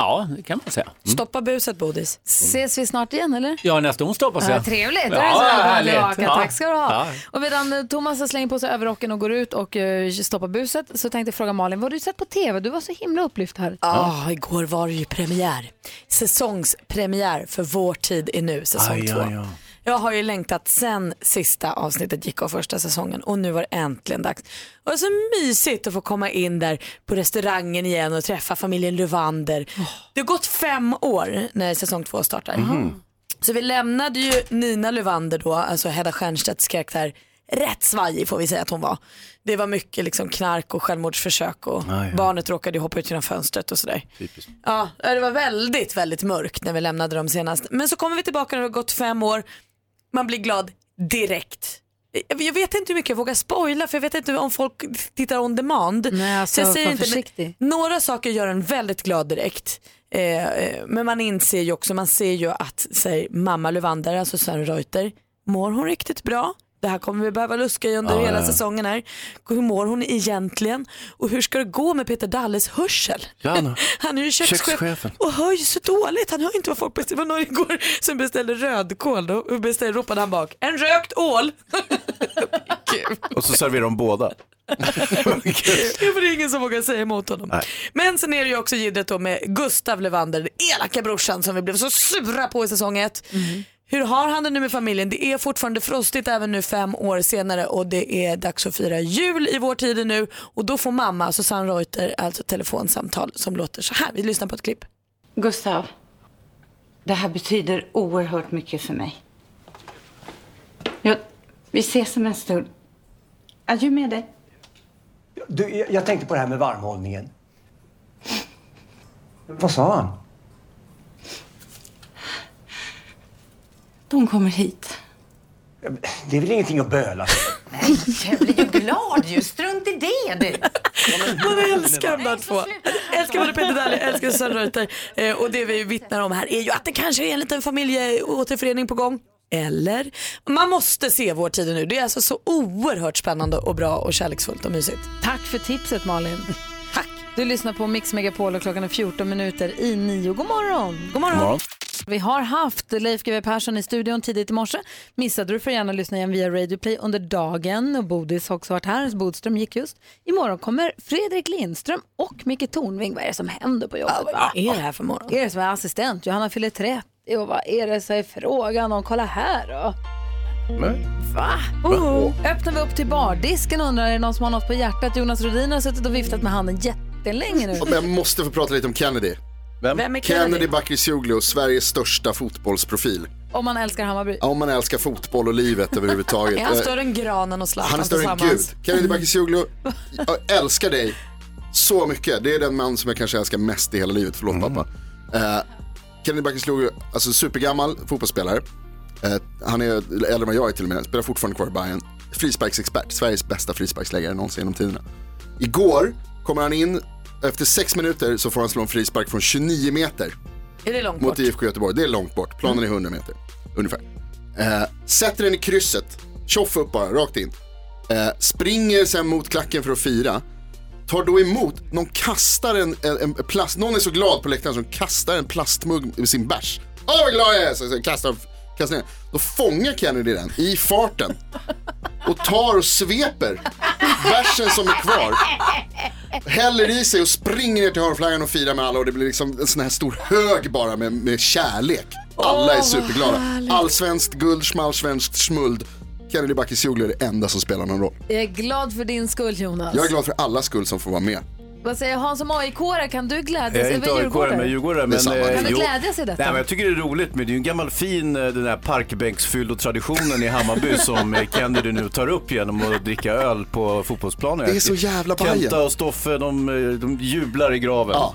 Ja, det kan man säga. Stoppa buset Bodis. Ses vi snart igen eller? Ja, nästa onsdag hoppas Ja, jag. trevligt, Ja, så välkommen härligt. Ja. Tack ska du ha. Ja. Och medan eh, Thomas slänger på sig överrocken och går ut och uh, stoppar buset så tänkte jag fråga Malin, vad har du sett på TV? Du var så himla upplyft här. Ja, igår var det ju premiär. Säsongspremiär för Vår tid är nu, säsong Aj, två. aj, aj. Jag har ju längtat sen sista avsnittet gick av första säsongen och nu var det äntligen dags. Och det var så mysigt att få komma in där på restaurangen igen och träffa familjen Luvander. Det har gått fem år när säsong två startar. Så vi lämnade ju Nina Luvander då, alltså Hedda Stiernstedts karaktär, rätt svajig får vi säga att hon var. Det var mycket liksom knark och självmordsförsök och Ah, ja. barnet råkade ju hoppa ut genom fönstret och sådär. Typiskt. Ja, det var väldigt, väldigt mörkt när vi lämnade dem senast. Men så kommer vi tillbaka när det har gått fem år. Man blir glad direkt. Jag vet inte hur mycket jag vågar spoila för jag vet inte om folk tittar on demand. Nej, alltså, så jag säger var inte, men några saker gör en väldigt glad direkt. Eh, eh, men man inser ju också, man ser ju att säg, mamma Luvander, alltså Sören Reuter, mår hon riktigt bra? Det här kommer vi behöva luska i under Ja, hela ja. säsongen här. Hur mår hon egentligen? Och hur ska det gå med Peter Dalles hörsel? Ja, han- är ju kökschef Kökschefen. och hör ju så dåligt. Han hör inte vad folk beställer. Det var någon igår som beställde rödkål. Då beställde, ropade han bak, en rökt ål. Och så serverar de båda. Ja, för det är ingen som vågar säga emot honom. Nej. Men sen är det ju också jiddret då med Gustav Levander, den elaka brorsan som vi blev så sura på i säsong ett. Hur har han det nu med familjen? Det är fortfarande frostigt även nu fem år senare och det är dags att fira jul i vår tid nu och då får mamma Susanne Reuter alltså telefonsamtal som låter så här. Vi lyssnar på ett klipp. Gustav, det här betyder oerhört mycket för mig. Jag, vi ses om en stund. Adjö med dig. Du, jag, jag tänkte på det här med varmhållningen. Vad sa han? De kommer hit. Det är väl ingenting att böla för? Jag blir ju glad ju. Strunt i det du. Man älskar de där två. Älskar både Peter Dalle, älskar Susanne Reuter. Eh, och det vi vittnar om här är ju att det kanske är en liten familjeåterförening på gång. Eller? Man måste se Vår tid nu. Det är alltså så oerhört spännande och bra och kärleksfullt och mysigt. Tack för tipset Malin. Du lyssnar på Mix Megapol och klockan är 14 minuter i nio. God morgon. God morgon. Vi har haft Leif GW Persson i studion tidigt i morse. Missade du får gärna lyssna igen via Radio Play under dagen. Och Bodis har också varit här. Bodström gick just. Imorgon kommer Fredrik Lindström och Micke Tornving. Vad är det som händer på jobbet? vad är det här för morgon? Är det som är assistent? Johanna fyller 30 och vad är det så är frågan om? Kolla här då. Va? Oh. Öppnar vi upp till bardisken undrar är det någon som har något på hjärtat? Jonas Rhodin har suttit och viftat med handen jättelänge nu. Jag måste få prata lite om Kennedy. Vem är Kennedy? Kennedy Bakircioglu, Sveriges största fotbollsprofil. Om man älskar Hammarby. Om man älskar fotboll och livet överhuvudtaget. Är han Eh, större än granen och Zlatan Han är större än Gud. Kennedy Bakircioglu, jag älskar dig så mycket. Det är den man som jag kanske älskar mest i hela livet. Förlåt pappa. Eh, Kennedy Bakircioglu, alltså supergammal fotbollsspelare. Eh, han är äldre än vad jag är till och med. Spelar fortfarande kvar i Bayern. Frisparksexpert, Sveriges bästa frisparksläggare någonsin genom tiderna. Igår kommer han in, efter sex minuter så får han slå en frispark från 29 meter. Är det långt Mot bort? IFK Göteborg. Det är långt bort. Planen är 100 meter. Ungefär. Eh, sätter den i krysset. Tjoff upp bara, rakt in. Eh, springer sen mot klacken för att fira. Tar då emot, någon kastar en, en, en plast, någon är så glad på läktaren som kastar en plastmugg med sin bärs. Åh vad glad jag är! Så, så kastar, kastar ner. Då fångar Kennedy den i farten. Och tar och sveper bärsen som är kvar. Häller i sig och springer ner till hörnflaggan och firar med alla och det blir liksom en sån här stor hög bara med, med kärlek. Alla är superglada. Allsvenskt guld, schmalsvenskt smuld. Kennedy Bakircioglu är det enda som spelar någon roll. Jag är glad för din skull Jonas. Jag är glad för alla skull som får vara med. Vad säger Hans som AIK-are? Kan du glädjas? Jag är Eller inte? AIK men Djurgårdare. Men, samma. eh, Kan du jo. glädjas i detta? Nej, men jag tycker det är roligt, men det är ju en gammal fin eh, den där parkbänksfyllo-traditionen i Hammarby som eh, Kennedy nu tar upp genom att dricka öl på fotbollsplanen. Det är så jävla Bajen. Kenta och Stoffe, de, eh, de jublar i graven. Ja.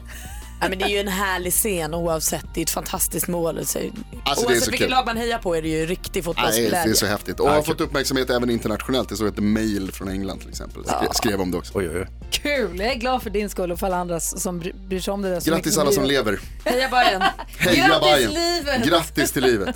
Ja, men det är ju en härlig scen oavsett. Det är ett fantastiskt mål. Så, det är oavsett så vilket lag man hejar på är det ju riktig Nej, fotbollsglädje. det är så häftigt. Och har fått uppmärksamhet även internationellt. Det såg ett mail från England till exempel. Skrev, skrev om det också. Oj, oj, oj. Kul! Jag är glad för din skull och för alla andra som bry- bryr sig om det där så Grattis alla som lever. Heja Bajen. Heja Grattis, Bajen. livet. Grattis till livet.